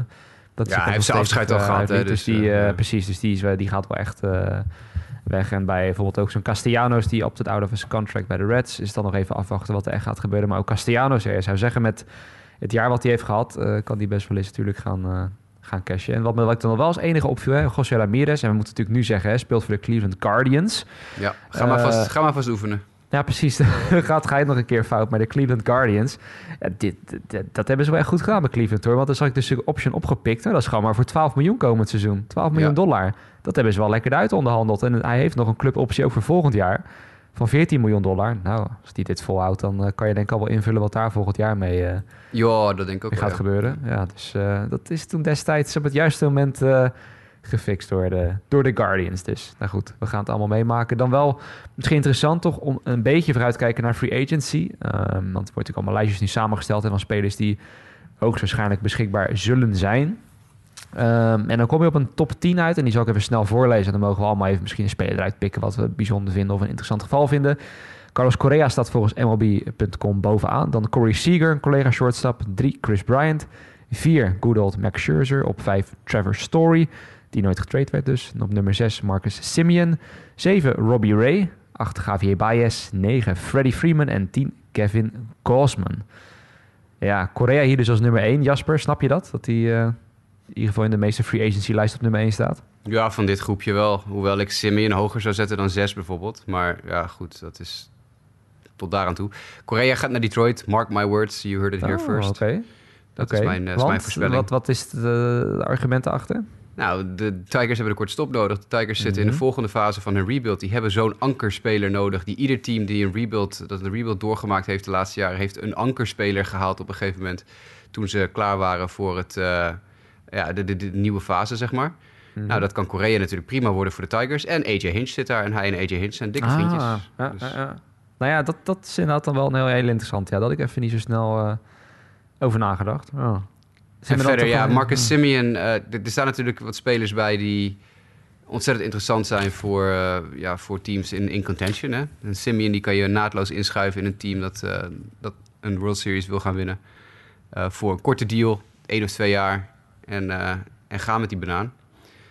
dat Ja, hij heeft zijn afscheid al eh, gehad, hè, dus, Dus die, ja. precies, dus die, is, wel- die gaat wel echt weg. En bij bijvoorbeeld ook zo'n Castellanos, die op het out of his contract bij de Reds, is dan nog even afwachten wat er echt gaat gebeuren. Maar ook Castellanos, ja, je zou zeggen met het jaar wat hij heeft gehad, eh, kan die best wel eens natuurlijk gaan, eh, gaan cashen. En wat, me, wat ik dan nog wel als enige opviel, hè, José Ramirez, en we moeten natuurlijk nu zeggen, hè, speelt voor de Cleveland Guardians. Ja, ga, maar Eh, vast, ga maar vast oefenen. Ja, precies. [laughs] Gaat ga je nog een keer fout. Maar de Cleveland Guardians, ja, dit, dit- dat hebben ze wel echt goed gedaan bij Cleveland hoor. Want dan zag ik dus een option opgepikt. Nou, dat is gewoon maar voor 12 miljoen komend seizoen. 12 miljoen Ja. dollar. Dat hebben ze wel lekker uit onderhandeld. En hij heeft nog een cluboptie ook voor volgend jaar van 14 miljoen dollar. Nou, als die dit volhoudt, dan eh, kan je denk ik al wel invullen wat daar volgend jaar mee, eh, Ja, dat denk ik ook wel, gaat ja. gebeuren. Ja, dus eh, dat is toen destijds op het juiste moment gefixt door de, door de Guardians. Dus nou goed, we gaan het allemaal meemaken. Dan wel misschien interessant toch om een beetje vooruit te kijken naar free agency. Ehm, want er wordt natuurlijk allemaal lijstjes nu samengesteld hè, van spelers die hoogstwaarschijnlijk beschikbaar zullen zijn. Ehm, en dan kom je op een top 10 uit. En die zal ik even snel voorlezen. En dan mogen we allemaal even misschien een speler eruit pikken... wat we bijzonder vinden of een interessant geval vinden. Carlos Correa staat volgens MLB.com bovenaan. Dan Corey Seager, een collega shortstop. 3 Chris Bryant. 4 good old Max Scherzer. Op 5 Trevor Story, die nooit getrade werd dus. En op nummer 6 Marcus Simeon. 7 Robbie Ray. 8 Javier Baez. 9 Freddie Freeman. En 10 Kevin Gausman. Ja, Korea hier dus als nummer 1. Jasper, snap je dat? Dat hij uh, in ieder geval in de meeste free agency lijst op nummer 1 staat? Ja, van dit groepje wel. Hoewel ik Simeon hoger zou zetten dan 6 bijvoorbeeld. Maar ja, goed, dat is tot daaraan toe. Korea gaat naar Detroit. Mark my words, you heard it here Oh, first. Oké. Dat is mijn, eh, is Want, mijn voorspelling. Wat, wat is de, de argumenten achter? Nou, de Tigers hebben een korte stop nodig. De Tigers zitten in de Mhm. volgende fase van hun rebuild. Die hebben zo'n ankerspeler nodig. Die ieder team die een rebuild, dat een rebuild doorgemaakt heeft de laatste jaren, heeft een ankerspeler gehaald op een gegeven moment. Toen ze klaar waren voor het, eh, ja, de, de, de nieuwe fase, zeg maar. Mhm. Nou, dat kan Korea natuurlijk prima worden voor de Tigers. En AJ Hinch zit daar. En hij en AJ Hinch zijn dikke Ah, vriendjes. ja, Dus- ja, ja. Nou ja, dat, dat is inderdaad dan wel een heel, heel interessant. Ja, dat had ik even niet zo snel eh, over nagedacht. Oh. En verder, ja, Marcus Simeon. eh, er staan natuurlijk wat spelers bij die ontzettend interessant zijn voor, eh, ja, voor teams in, in contention. Hè? En Simeon die kan je naadloos inschuiven in een team dat, eh, dat een World Series wil gaan winnen. Voor een korte deal, één of twee jaar. En, en ga met die banaan.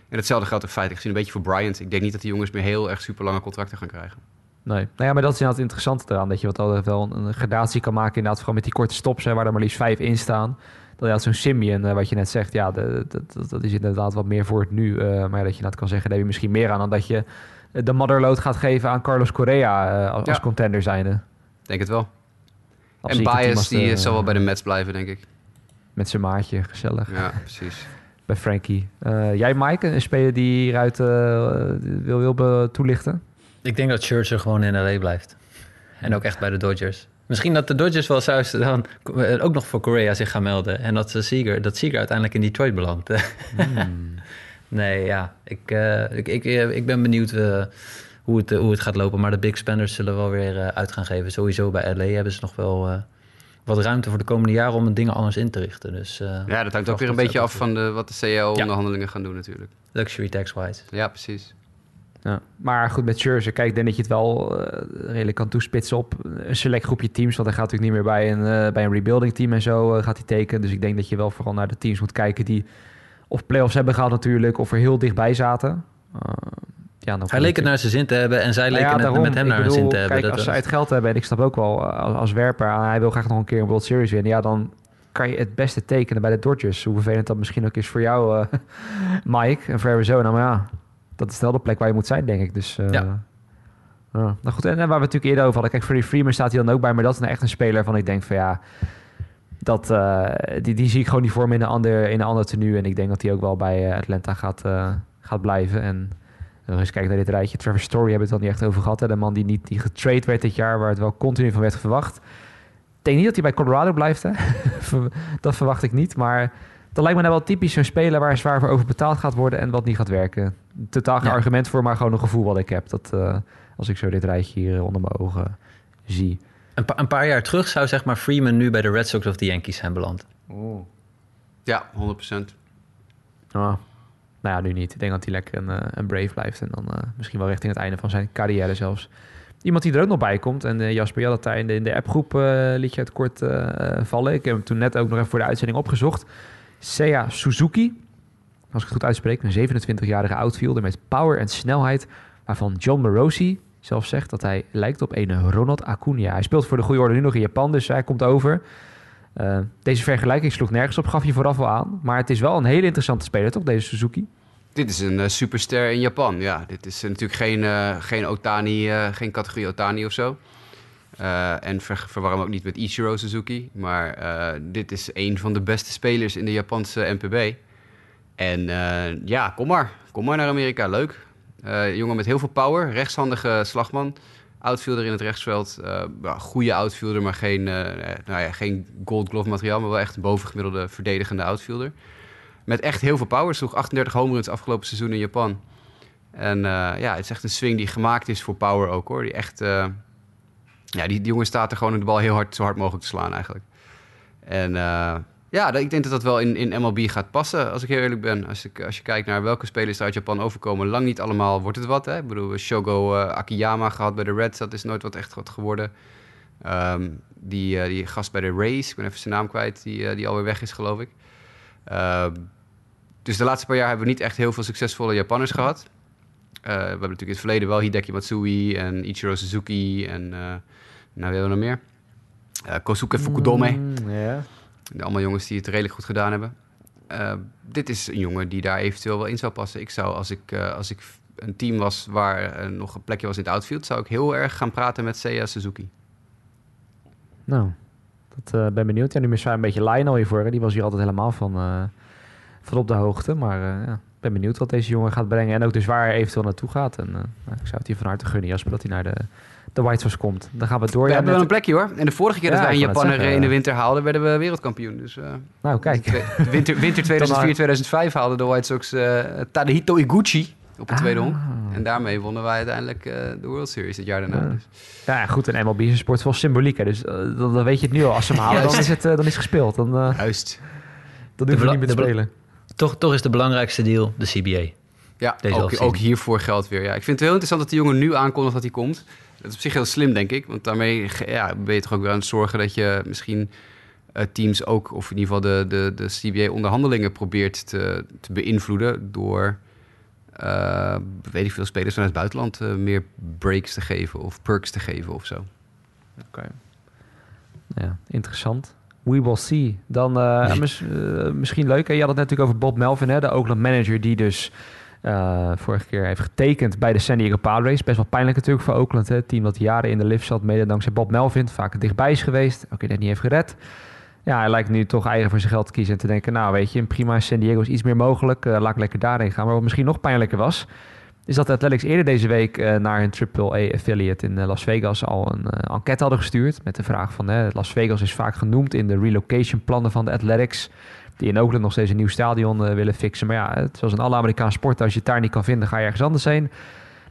En hetzelfde geldt in feite gezien een beetje voor Bryant. Ik denk niet dat die jongens meer heel erg super lange contracten gaan krijgen. Nee. Nou ja, maar dat is inderdaad het interessante eraan. Dat je wat altijd wel een, een gradatie kan maken. Inderdaad, vooral met die korte stops, hè, waar er maar liefst vijf in staan. Dat had zo'n Simeon, eh, wat je net zegt, ja, de- de- dat- dat is inderdaad wat meer voor het nu. eh, maar ja, dat je inderdaad kan zeggen, daar heb je misschien meer aan dan dat je eh, de motherload gaat geven aan Carlos Correa eh, als, als Ja. contender zijnde. Ik Denk het wel. En Bias die zal wel bij de Mets blijven, denk ik. Met zijn maatje, gezellig. Ja, precies. [laughs] Bij Frankie. Eh, jij, Mike, een speler die hieruit wil, wil toelichten? Ik denk dat Scherzer gewoon in LA blijft. En ook echt bij de Dodgers. Misschien dat de Dodgers wel zelfs dan ook nog voor Korea zich gaan melden. En dat, ze Seager, dat Seager uiteindelijk in Detroit belandt. [laughs] nee, ja. Ik, eh, ik, ik, eh, ik ben benieuwd eh, hoe, het, hoe het gaat lopen. Maar de big spenders zullen wel weer uit gaan geven. Sowieso bij LA hebben ze nog wel wat ruimte voor de komende jaren... om dingen anders in te richten. Dus, Ja, dat hangt ook weer een beetje af van de, wat de CAO-onderhandelingen gaan doen natuurlijk. Luxury tax-wise. Ja, precies. Ja. Maar goed, met Scherzer, kijk, ik denk dat je het wel eh, redelijk kan toespitsen op een select groepje teams. Want hij gaat natuurlijk niet meer bij een, eh, bij een rebuilding team en zo eh, gaat hij tekenen. Dus ik denk dat je wel vooral naar de teams moet kijken die of playoffs hebben gehaald natuurlijk, of er heel dichtbij zaten. Ja, dan Hij leek het naar zijn zin te hebben en zij Nou leken ja, het daarom. met hem naar hun bedoel, zin te hebben. Kijk, als ze was- uit geld hebben, en ik snap ook wel als, als werper, hij wil graag nog een keer een World Series winnen. Ja, dan kan je het beste tekenen bij de Dodgers. Hoe vervelend dat misschien ook is voor jou, [laughs] Mike, en voor Arizona. Maar ja, dat is de plek waar je moet zijn, denk ik. Dus, eh, Ja. Nou goed, en, en waar we het natuurlijk eerder over hadden. Kijk, Freddie Freeman staat hier dan ook bij, maar dat is nou echt een speler van ik denk van ja... Dat, eh, die, die zie ik gewoon niet voor me in een ander, in een ander tenue. En ik denk dat hij ook wel bij eh, Atlanta gaat, gaat blijven. En nog eens kijken naar dit rijtje. Trevor Story hebben we het al niet echt over gehad. Hè? De man die niet die getrade werd dit jaar, waar het wel continu van werd verwacht. Ik denk niet dat hij bij Colorado blijft. Hè? [laughs] dat verwacht ik niet. Maar dat lijkt me nou wel typisch zo'n speler waar zwaar voor over betaald gaat worden en wat niet gaat werken. Totaal geen Ja. argument voor, maar gewoon een gevoel wat ik heb. Dat eh, als ik zo dit rijtje hier eh, onder mijn ogen zie. Een, pa- een paar jaar terug zou zeg maar Freeman nu bij de Red Sox of de Yankees zijn beland. Ja, 100%. Ah. Nou ja, nu niet. Ik denk dat hij lekker een, eh, een Brave blijft. En dan eh, misschien wel richting het einde van zijn carrière zelfs. Iemand die er ook nog bij komt. En eh, Jasper, je had het daar in de, in de appgroep eh, liet je het kort eh, vallen. Ik heb hem toen net ook nog even voor de uitzending opgezocht. Seiya Suzuki. Als ik het goed uitspreek. Een 27-jarige outfielder met power en snelheid. Waarvan John Morosi zelf zegt dat hij lijkt op een Ronald Acuna. Hij speelt voor de goede orde nu nog in Japan. Dus hij komt over. Eh, deze vergelijking sloeg nergens op, gaf je vooraf al aan. Maar het is wel een hele interessante speler, toch, deze Suzuki? Dit is een eh, superster in Japan. Ja, dit is eh, natuurlijk geen, geen Otani, geen categorie Otani of zo. Eh, en ver, verwar hem ook niet met Ichiro Suzuki. Maar eh, dit is een van de beste spelers in de Japanse NPB. En eh, ja, kom maar. Kom maar naar Amerika. Leuk. Jongen met heel veel power. Rechtshandige slagman. Outfielder in het rechtsveld. Goede outfielder, maar geen, nou ja, geen gold glove materiaal. Maar wel echt een bovengemiddelde verdedigende outfielder. Met echt heel veel power. Sloeg 38 home runs afgelopen seizoen in Japan. En ja, het is echt een swing die gemaakt is voor power ook hoor. Die echt... ja, die, die jongen staat er gewoon om de bal heel hard, zo hard mogelijk te slaan eigenlijk. En eh, ja, ik denk dat dat wel in, in MLB gaat passen, als ik heel eerlijk ben. Als, ik, als je kijkt naar welke spelers er uit Japan overkomen, lang niet allemaal wordt het wat. Hè? Ik bedoel, Shogo eh, Akiyama gehad bij de Reds, dat is nooit wat echt wat geworden. Ehm, die, eh, die gast bij de Rays, ik ben even zijn naam kwijt, die, die alweer weg is, geloof ik. Ehm, dus de laatste paar jaar hebben we niet echt heel veel succesvolle Japanners gehad. Eh, we hebben natuurlijk in het verleden wel Hideki Matsui en Ichiro Suzuki en uh, nou, wie hebben we nog meer? Eh, Kosuke Fukudome. Mm. Allemaal jongens die het redelijk goed gedaan hebben. Eh, dit is een jongen die daar eventueel wel in zou passen. Ik zou, als ik, eh, als ik een team was waar eh, nog een plekje was in het outfield... zou ik heel erg gaan praten met Seiya Suzuki. Nou, dat eh, ben benieuwd. Ja, nu is hij een beetje Lionel hiervoor. Hè. Die was hier altijd helemaal van, eh, van op de hoogte. Maar eh, ja, ben benieuwd wat deze jongen gaat brengen. En ook dus waar hij eventueel naartoe gaat. En eh, nou, ik zou het hier van harte gunnen, Jasper, dat hij naar de, de White Sox komt. Dan gaan we door. We Ja, hebben wel een plekje hoor. En de vorige keer Ja, dat wij een Japaner in de winter haalden... werden we wereldkampioen. Dus eh, Nou, kijk. [laughs] Winter, winter [laughs] 2004-2005 haalden de White Sox eh Tadahito Iguchi op de tweede honk. Ah. En daarmee wonnen wij uiteindelijk eh, de World Series het jaar daarna. Ja. Dus. Ja, goed. En MLB is een sport vol symboliek. Hè. Dus eh, dan, dan weet je het nu al. Als ze hem halen, [laughs] dan is het, eh, dan is gespeeld. Dan, eh Juist. dan hoeven we niet meer te spelen. Toch, toch is de belangrijkste deal de CBA. Ja, Deze ook, ook hiervoor geldt weer. Ja. Ik vind het heel interessant dat die jongen nu aankondigt dat hij komt. Dat is op zich heel slim, denk ik. Want daarmee ja, ben je toch ook weer aan het zorgen dat je misschien eh, teams ook... of in ieder geval de, de, de CBA-onderhandelingen probeert te, te beïnvloeden... door, eh, weet ik veel, spelers vanuit het buitenland eh, meer breaks te geven... of perks te geven of zo. Oké. Ja, interessant. We will see. Dan eh, mis- eh, misschien leuk. Hè? Je had het natuurlijk over Bob Melvin, hè? de Oakland manager, die dus eh, vorige keer heeft getekend bij de San Diego Padres. Best wel pijnlijk natuurlijk voor Oakland. Hè? Het team dat jaren in de lift zat, mede dankzij Bob Melvin. Vaak dichtbij is geweest. Oké, dat niet heeft gered. Ja, hij lijkt nu toch eigen voor zijn geld te kiezen en te denken... nou, weet je, prima, San Diego is iets meer mogelijk. Laat ik lekker daarheen gaan. Maar wat misschien nog pijnlijker was... is dat de Athletics eerder deze week eh, naar hun AAA-affiliate in eh, Las Vegas al een eh, enquête hadden gestuurd. Met de vraag van, Las Vegas is vaak genoemd in de relocation-plannen van de Athletics. Die in Oakland nog steeds een nieuw stadion willen fixen. Maar ja, zoals in alle Amerikaanse sporten, als je het daar niet kan vinden, ga je ergens anders heen.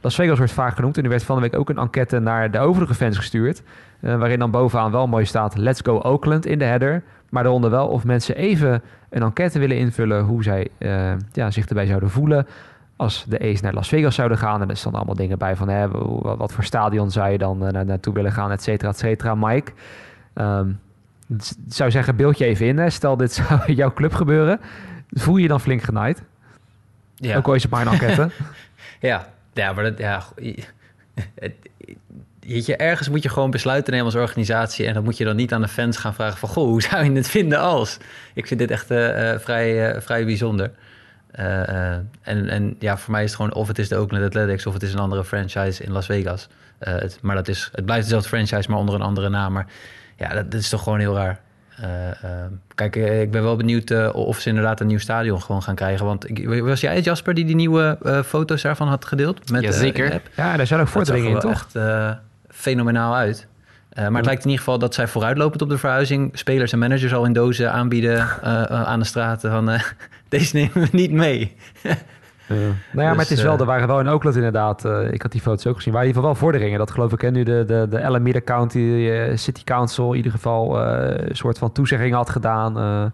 Las Vegas wordt vaak genoemd en er werd van de week ook een enquête naar de overige fans gestuurd. waarin dan bovenaan wel mooi staat, let's go Oakland in de header. Maar daaronder wel of mensen even een enquête willen invullen hoe zij ja, zich erbij zouden voelen als de A's naar Las Vegas zouden gaan. En er stonden allemaal dingen bij van hè, wat, voor stadion zou je dan eh, naar, naartoe willen gaan, et cetera, et cetera. Mike, ehm, zou zeggen, beeld je even in. Hè. Stel, dit [laughs] zou jouw club gebeuren. Voel je je dan flink genaaid? Ja. Ook al is het maar een enquête. [laughs] Ja, ja maar dat, ja, je- het- weet je, ergens moet je gewoon besluiten nemen als organisatie. En dan moet je dan niet aan de fans gaan vragen van... Goh, hoe zou je het vinden als? Ik vind dit echt eh, eh, vrij, vrij bijzonder. Eh, eh, en, en ja, voor mij is het gewoon of het is de Oakland Athletics... of het is een andere franchise in Las Vegas. Eh, het, maar dat is, het blijft dezelfde franchise, maar onder een andere naam. Maar ja, dat, dat is toch gewoon heel raar. Kijk, ik ben wel benieuwd of ze inderdaad een nieuw stadion gewoon gaan krijgen. Want ik, was jij het, Jasper, die die nieuwe eh, foto's daarvan had gedeeld? Met, Jazeker. in de app? ja, daar zijn ook vorderingen er in, toch? echt eh, fenomenaal uit. Eh, maar het lijkt in ieder geval dat zij vooruitlopend op de verhuizing... spelers en managers al in dozen aanbieden [laughs] eh, eh, aan de straten van... eh, [laughs] deze nemen we niet mee. [laughs] Nou ja, maar Dus, het is wel, er waren wel in Oakland inderdaad, eh, ik had die foto's ook gezien, waren in ieder geval wel vorderingen. Dat geloof ik, hè, nu de, de, de Alameda County City Council in ieder geval eh, een soort van toezegging had gedaan eh,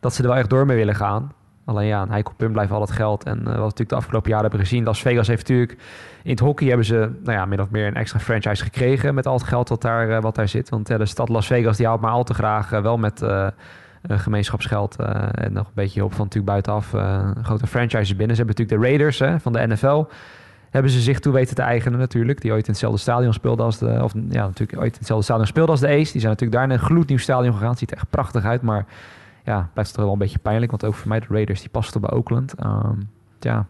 dat ze er wel echt door mee willen gaan. Alleen ja, een heikel punt blijft al het geld. En eh, wat we natuurlijk de afgelopen jaren hebben gezien, Las Vegas heeft natuurlijk in het hockey hebben ze nou ja, min of meer een extra franchise gekregen met al het geld wat daar, eh, wat daar zit. Want eh, de stad Las Vegas die houdt maar al te graag wel met gemeenschapsgeld en nog een beetje hulp van natuurlijk buitenaf grote franchises binnen. Ze hebben natuurlijk de Raiders hè, van de NFL. Hebben ze zich toe weten te eigenen natuurlijk. Die ooit in hetzelfde stadion speelden als de... Of ja, natuurlijk ooit in hetzelfde stadion speelden als de A's. Die zijn natuurlijk daar in een gloednieuw stadion gegaan. Het ziet er echt prachtig uit, maar ja, blijft toch wel een beetje pijnlijk. Want ook voor mij de Raiders, die pasten bij Oakland. Ehm, ja.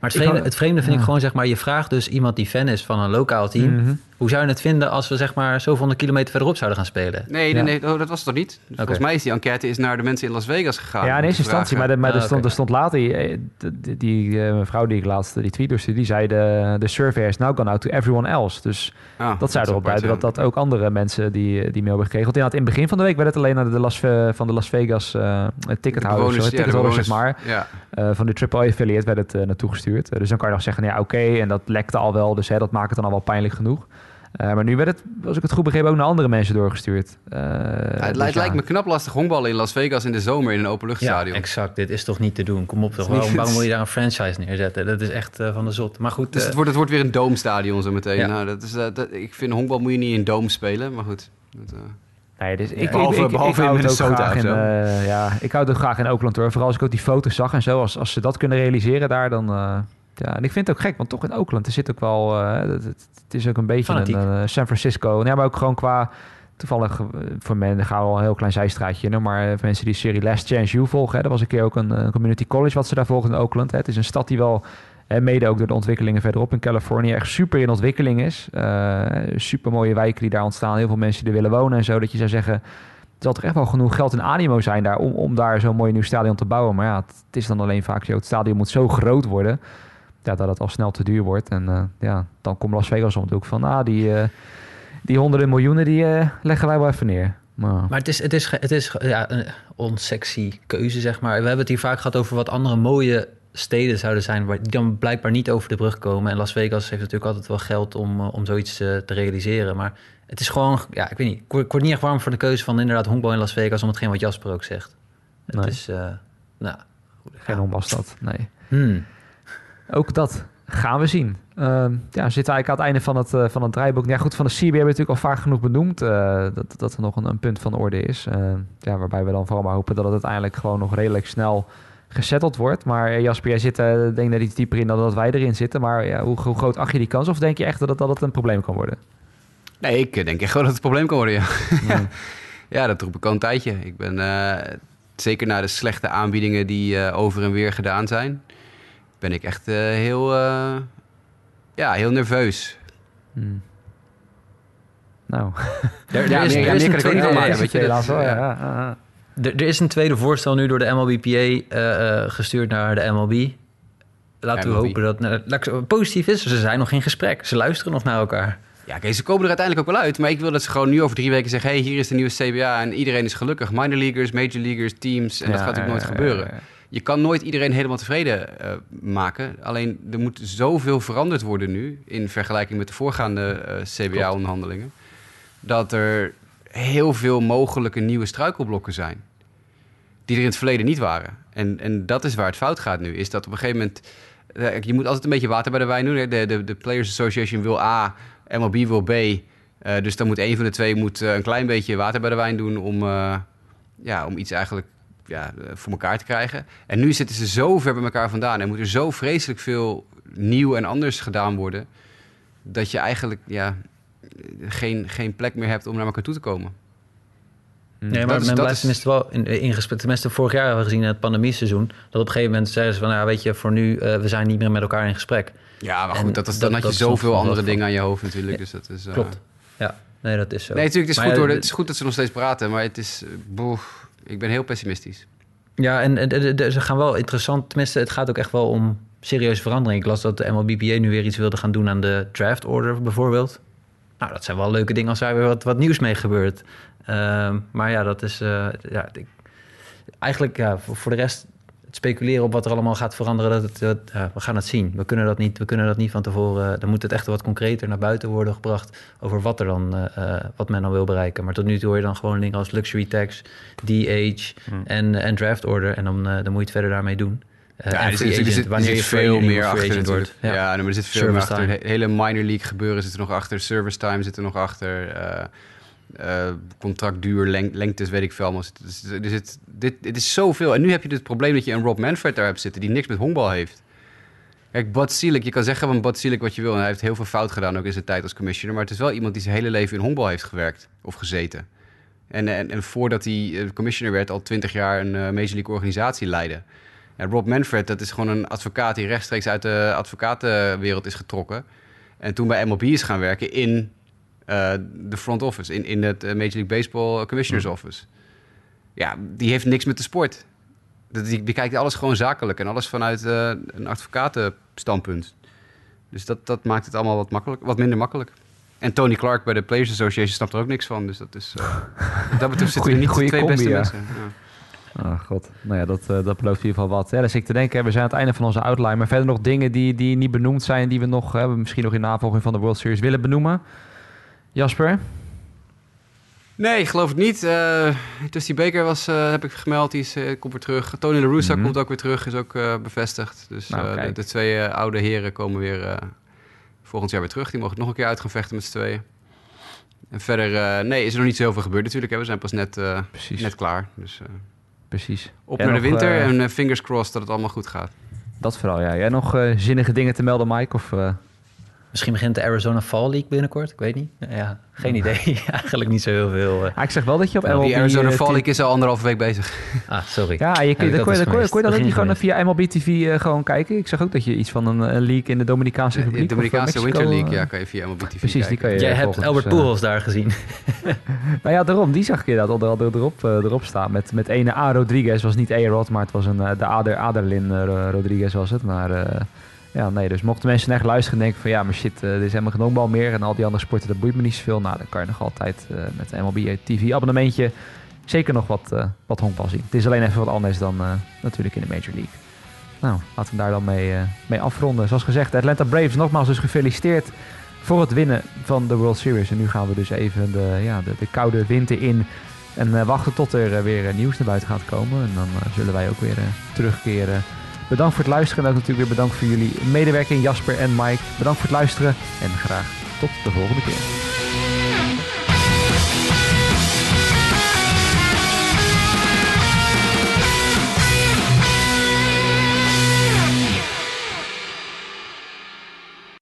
Maar het vreemde, het vreemde vind ja. ik gewoon, zeg maar... je vraagt dus iemand die fan is van een lokaal team... Mhm. Hoe zou je het vinden als we zeg maar zoveel honderd kilometer verderop zouden gaan spelen? Nee, nee, Ja. nee oh, dat was het toch niet? Volgens mij is die enquête is naar de mensen in Las Vegas gegaan. Ja, in eerste te instantie. Maar, de, maar er, Ah, stond, er stond later... eh, Die, die eh, mevrouw die ik laatst die tweet die zei de, de survey is now gone out to everyone else. Dus Ah, dat zou erop duiden dat dat ook andere mensen die, eh, die mail hebben gekregen. Want inderdaad, in het begin van de week werd het alleen naar de Las, van de Las Vegas eh De tickethouders, eh, ticketholders zeg maar. Ja. Eh, van de AAA-affiliate werd het eh, naartoe gestuurd. Eh, dus dan kan je nog zeggen, ja oké, en dat lekte al wel. Dus hè, dat maakt het dan al wel pijnlijk genoeg. Eh, maar nu werd het, als ik het goed begreep, ook naar andere mensen doorgestuurd. Eh, Ja, het, dus lijkt- ja. lijkt me knap lastig honkballen in Las Vegas in de zomer in een openluchtstadion. exact. Dit is toch niet te doen? Kom op, toch? [laughs] Waarom, niet- waarom wil je daar een franchise neerzetten? Dat is echt eh, van de zot. Maar goed, Dus het wordt, het wordt weer een doomstadion zo meteen. Ja. Nou, dat is, dat, ik vind honkbal moet je niet in doom spelen, maar goed. Dat, eh, Nee, dus ik, Behalve- ik, ik, behalve ik in hou het ook in, zo. eh, ja, ik hou het ook graag in Oakland hoor. Vooral als ik ook die foto's zag en zo. Als, als ze dat kunnen realiseren daar, dan... eh, ja, en ik vind het ook gek, want toch in Oakland, er zit ook wel... eh, het, het- het is ook een beetje Fanatiek. een eh, San Francisco. Ja, maar ook gewoon qua Toevallig eh, voor mensen, gaan we al een heel klein zijstraatje in, maar voor mensen die serie Last Chance You volgen, hè, er was een keer ook een, een community college wat ze daar volgen in Oakland. Hè. Het is een stad die wel en mede ook door de ontwikkelingen verderop in Californië echt super in ontwikkeling is. Uh, super mooie wijken die daar ontstaan. Heel veel mensen die er willen wonen en zo. Dat je zou zeggen, er zal toch echt wel genoeg geld en animo zijn daar om, om daar zo'n mooi nieuw stadion te bouwen. Maar ja, het, is dan alleen vaak zo. Het stadion moet zo groot worden ja, dat het al snel te duur wordt. En uh, ja, dan komt Las Vegas om de hoek van, ah, die, uh, die honderden miljoenen, die leggen wij wel even neer. Maar, maar het is, het is, het is ja, een onsexy keuze, zeg maar. We hebben het hier vaak gehad over wat andere mooie steden zouden zijn waar die dan blijkbaar niet over de brug komen. En Las Vegas heeft natuurlijk altijd wel geld om, om zoiets te realiseren. Maar het is gewoon, ja, ik weet niet. Ik word, niet echt warm voor de keuze van inderdaad honkbal in Las Vegas, om hetgeen wat Jasper ook zegt. Het nee. is, uh, nou... Geen honkbalstad, nee. Hmm. Ook dat gaan we zien. Uh, ja, we zitten eigenlijk aan het einde van het, uh, van het draaiboek. Ja, goed, van de CB hebben we natuurlijk al vaak genoeg benoemd uh, dat, dat er nog een, een punt van orde is. ja, waarbij we dan vooral maar hopen dat het uiteindelijk gewoon nog redelijk snel gesetteld wordt. Maar Jasper, jij zit denk net iets dieper in dan dat wij erin zitten. Maar ja, hoe, hoe, groot acht je die kans? Of denk je echt dat het, dat het een probleem kan worden? Nee, ik denk echt gewoon dat het een probleem kan worden, ja. Ja, [laughs] ja dat roep ik al een tijdje. Ik ben zeker na de slechte aanbiedingen die over en weer gedaan zijn... ben ik echt heel, ja, heel nerveus. Hmm. Nou, [laughs] er, ja, meer, meer kan ik ook niet van maken. Weet je, dat, ja. Ja. Er, er, is een tweede voorstel nu door de MLBPA uh, uh, gestuurd naar de MLB. Laten MLB. we hopen dat het uh, positief is. Ze zijn nog in gesprek. Ze luisteren nog naar elkaar. Ja, oké, ze komen er uiteindelijk ook wel uit. Maar ik wil dat ze gewoon nu over drie weken zeggen... hey, hier is de nieuwe CBA en iedereen is gelukkig. Minor leaguers, major leaguers, teams. En ja, dat gaat natuurlijk nooit gebeuren. Je kan nooit iedereen helemaal tevreden uh, maken. Alleen er moet zoveel veranderd worden nu... in vergelijking met de voorgaande uh, CBA-onderhandelingen... dat er heel veel mogelijke nieuwe struikelblokken zijn. Die er in het verleden niet waren. En, en dat is waar het fout gaat nu. Is dat op een gegeven moment. Eh, je moet altijd een beetje water bij de wijn doen. De, de, de Players Association wil A, MLB wil B. Dus dan moet een van de twee moet, een klein beetje water bij de wijn doen om, ja, om iets eigenlijk ja, voor elkaar te krijgen. En nu zitten ze zo ver bij elkaar vandaan en moet er zo vreselijk veel nieuw en anders gedaan worden. Dat je eigenlijk ja, geen, geen plek meer hebt om naar elkaar toe te komen. Nee, maar is, men blijft tenminste wel in, in gesprek. Tenminste, vorig jaar hebben we gezien in het pandemieseizoen... dat op een gegeven moment zeiden ze van... Nou, weet je, voor nu, uh, we zijn niet meer met elkaar in gesprek. Ja, maar goed, en dat is, dan dat, had je zoveel andere dingen aan je hoofd natuurlijk. Ja, dus dat is, uh... Klopt, ja. Nee, dat is zo. Nee, natuurlijk, het is, maar, goed, hoor, het is goed dat ze nog steeds praten... maar het is... Boeh, ik ben heel pessimistisch. Ja, en ze gaan wel interessant... Tenminste, het gaat ook echt wel om serieuze verandering. Ik las dat de MLBPA nu weer iets wilde gaan doen aan de draft order bijvoorbeeld. Nou, dat zijn wel leuke dingen als daar weer wat, nieuws mee gebeurt. Uh, maar ja, dat is... Uh, ja, ik, eigenlijk ja, voor, de rest... Speculeren op wat er allemaal gaat veranderen, dat het, dat, ja, we gaan het zien. We kunnen dat niet, we kunnen dat niet van tevoren... Dan moet het echt wat concreter naar buiten worden gebracht... over wat, er dan, uh, wat men dan wil bereiken. Maar tot nu toe hoor je dan gewoon dingen als luxury tax, DH hmm. en, en draft order. En dan, dan moet je het verder daarmee doen. Uh, ja, er zit, er zit, wanneer er zit veel meer achter wordt. Ja, ja maar er zit veel service meer achter. Time. hele minor league gebeuren zit er nog achter. Service time zit er nog achter. Uh, contractduur, leng lengtes, weet ik veel allemaal. Dus, er zit, dit, dit is zoveel. En nu heb je het probleem dat je een Rob Manfred daar hebt zitten... die niks met honkbal heeft. Kijk, Selig, je kan zeggen van Selig wat je wil... en hij heeft heel veel fout gedaan, ook in zijn tijd als commissioner... maar het is wel iemand die zijn hele leven in honkbal heeft gewerkt of gezeten. En, en, en voordat hij commissioner werd, al twintig jaar een uh, Major League organisatie leidde... Ja, Rob Manfred, dat is gewoon een advocaat die rechtstreeks uit de advocatenwereld is getrokken. En toen bij MLB is gaan werken in de front office, in, in het Major League Baseball Commissioner's Office. Ja, die heeft niks met de sport. Die bekijkt alles gewoon zakelijk en alles vanuit uh, een advocatenstandpunt. Dus dat, dat maakt het allemaal wat, makkelijk, wat minder makkelijk. En Tony Clark bij de Players Association snapt er ook niks van. Dus dat is. Uh, dat betreft zitten niet de twee combi, beste ja. mensen. Ja. Oh god, nou ja, dat, uh, dat belooft in ieder geval wat. Ja, dus ik te denken, we zijn aan het einde van onze outline. Maar verder nog dingen die, die niet benoemd zijn... die we nog hebben, misschien nog in navolging van de World Series willen benoemen. Jasper? Nee, ik geloof het niet. Uh, Dusty Baker was, uh, heb ik gemeld, die is, uh, komt weer terug. Tony La Russa mm -hmm. komt ook weer terug, is ook bevestigd. Dus nou, de, de, twee oude heren komen weer volgend jaar weer terug. Die mogen nog een keer uit gaan vechten met z'n tweeën. En verder, nee, is er nog niet zoveel gebeurd natuurlijk. Hè. We zijn pas net, net klaar. Dus, Precies. Op naar de winter en fingers crossed dat het allemaal goed gaat. Dat vooral, ja. Jij nog zinnige dingen te melden, Mike? Of, Misschien begint de Arizona Fall League binnenkort. Ik weet niet. Ja, geen idee. [laughs] Eigenlijk niet zo heel veel. Ah, ik zeg wel dat je op MLB... Die Arizona eh, Fall League is al anderhalve week bezig. [laughs] Ah, sorry. Ja, je, kun, kon je, dat dan kon je, eens kon je dat niet gewoon Begin via MLB TV eh, gewoon kijken. Ik zag ook dat je iets van een, een league in de Dominicaanse De Republiek... of, eh, Dominicaanse Mexico, Winter League, eh, ja, kan je via MLB TV Precies, die kijken. kan je Jij hebt Albert eh, Pujols daar gezien. [laughs] Nou ja, daarom. Die zag ik inderdaad onder andere erop, eh, erop staan. Met, met ene A. Rodriguez. was niet A-Rod, maar het was een, eh, de Ader, Aderlin eh, Rodriguez was het. Maar eh, ja, nee. Dus mochten mensen echt luisteren en denken van... Ja, maar shit, eh, er is helemaal geen honkbal meer. En al die andere sporten, dat boeit me niet zoveel. Nou, dan kan je nog altijd eh, met een MLB TV abonnementje... zeker nog wat, eh, wat honkbal zien. Het is alleen even wat anders dan natuurlijk in de Major League. Nou, laten we daar dan mee, mee afronden. Zoals gezegd, de Atlanta Braves nogmaals dus gefeliciteerd voor het winnen van de World Series. En nu gaan we dus even de, ja, de, de koude winter in. En wachten tot er weer nieuws naar buiten gaat komen. En dan zullen wij ook weer terugkeren. Bedankt voor het luisteren. En ook natuurlijk weer bedankt voor jullie medewerking Jasper en Mike. Bedankt voor het luisteren. En graag tot de volgende keer.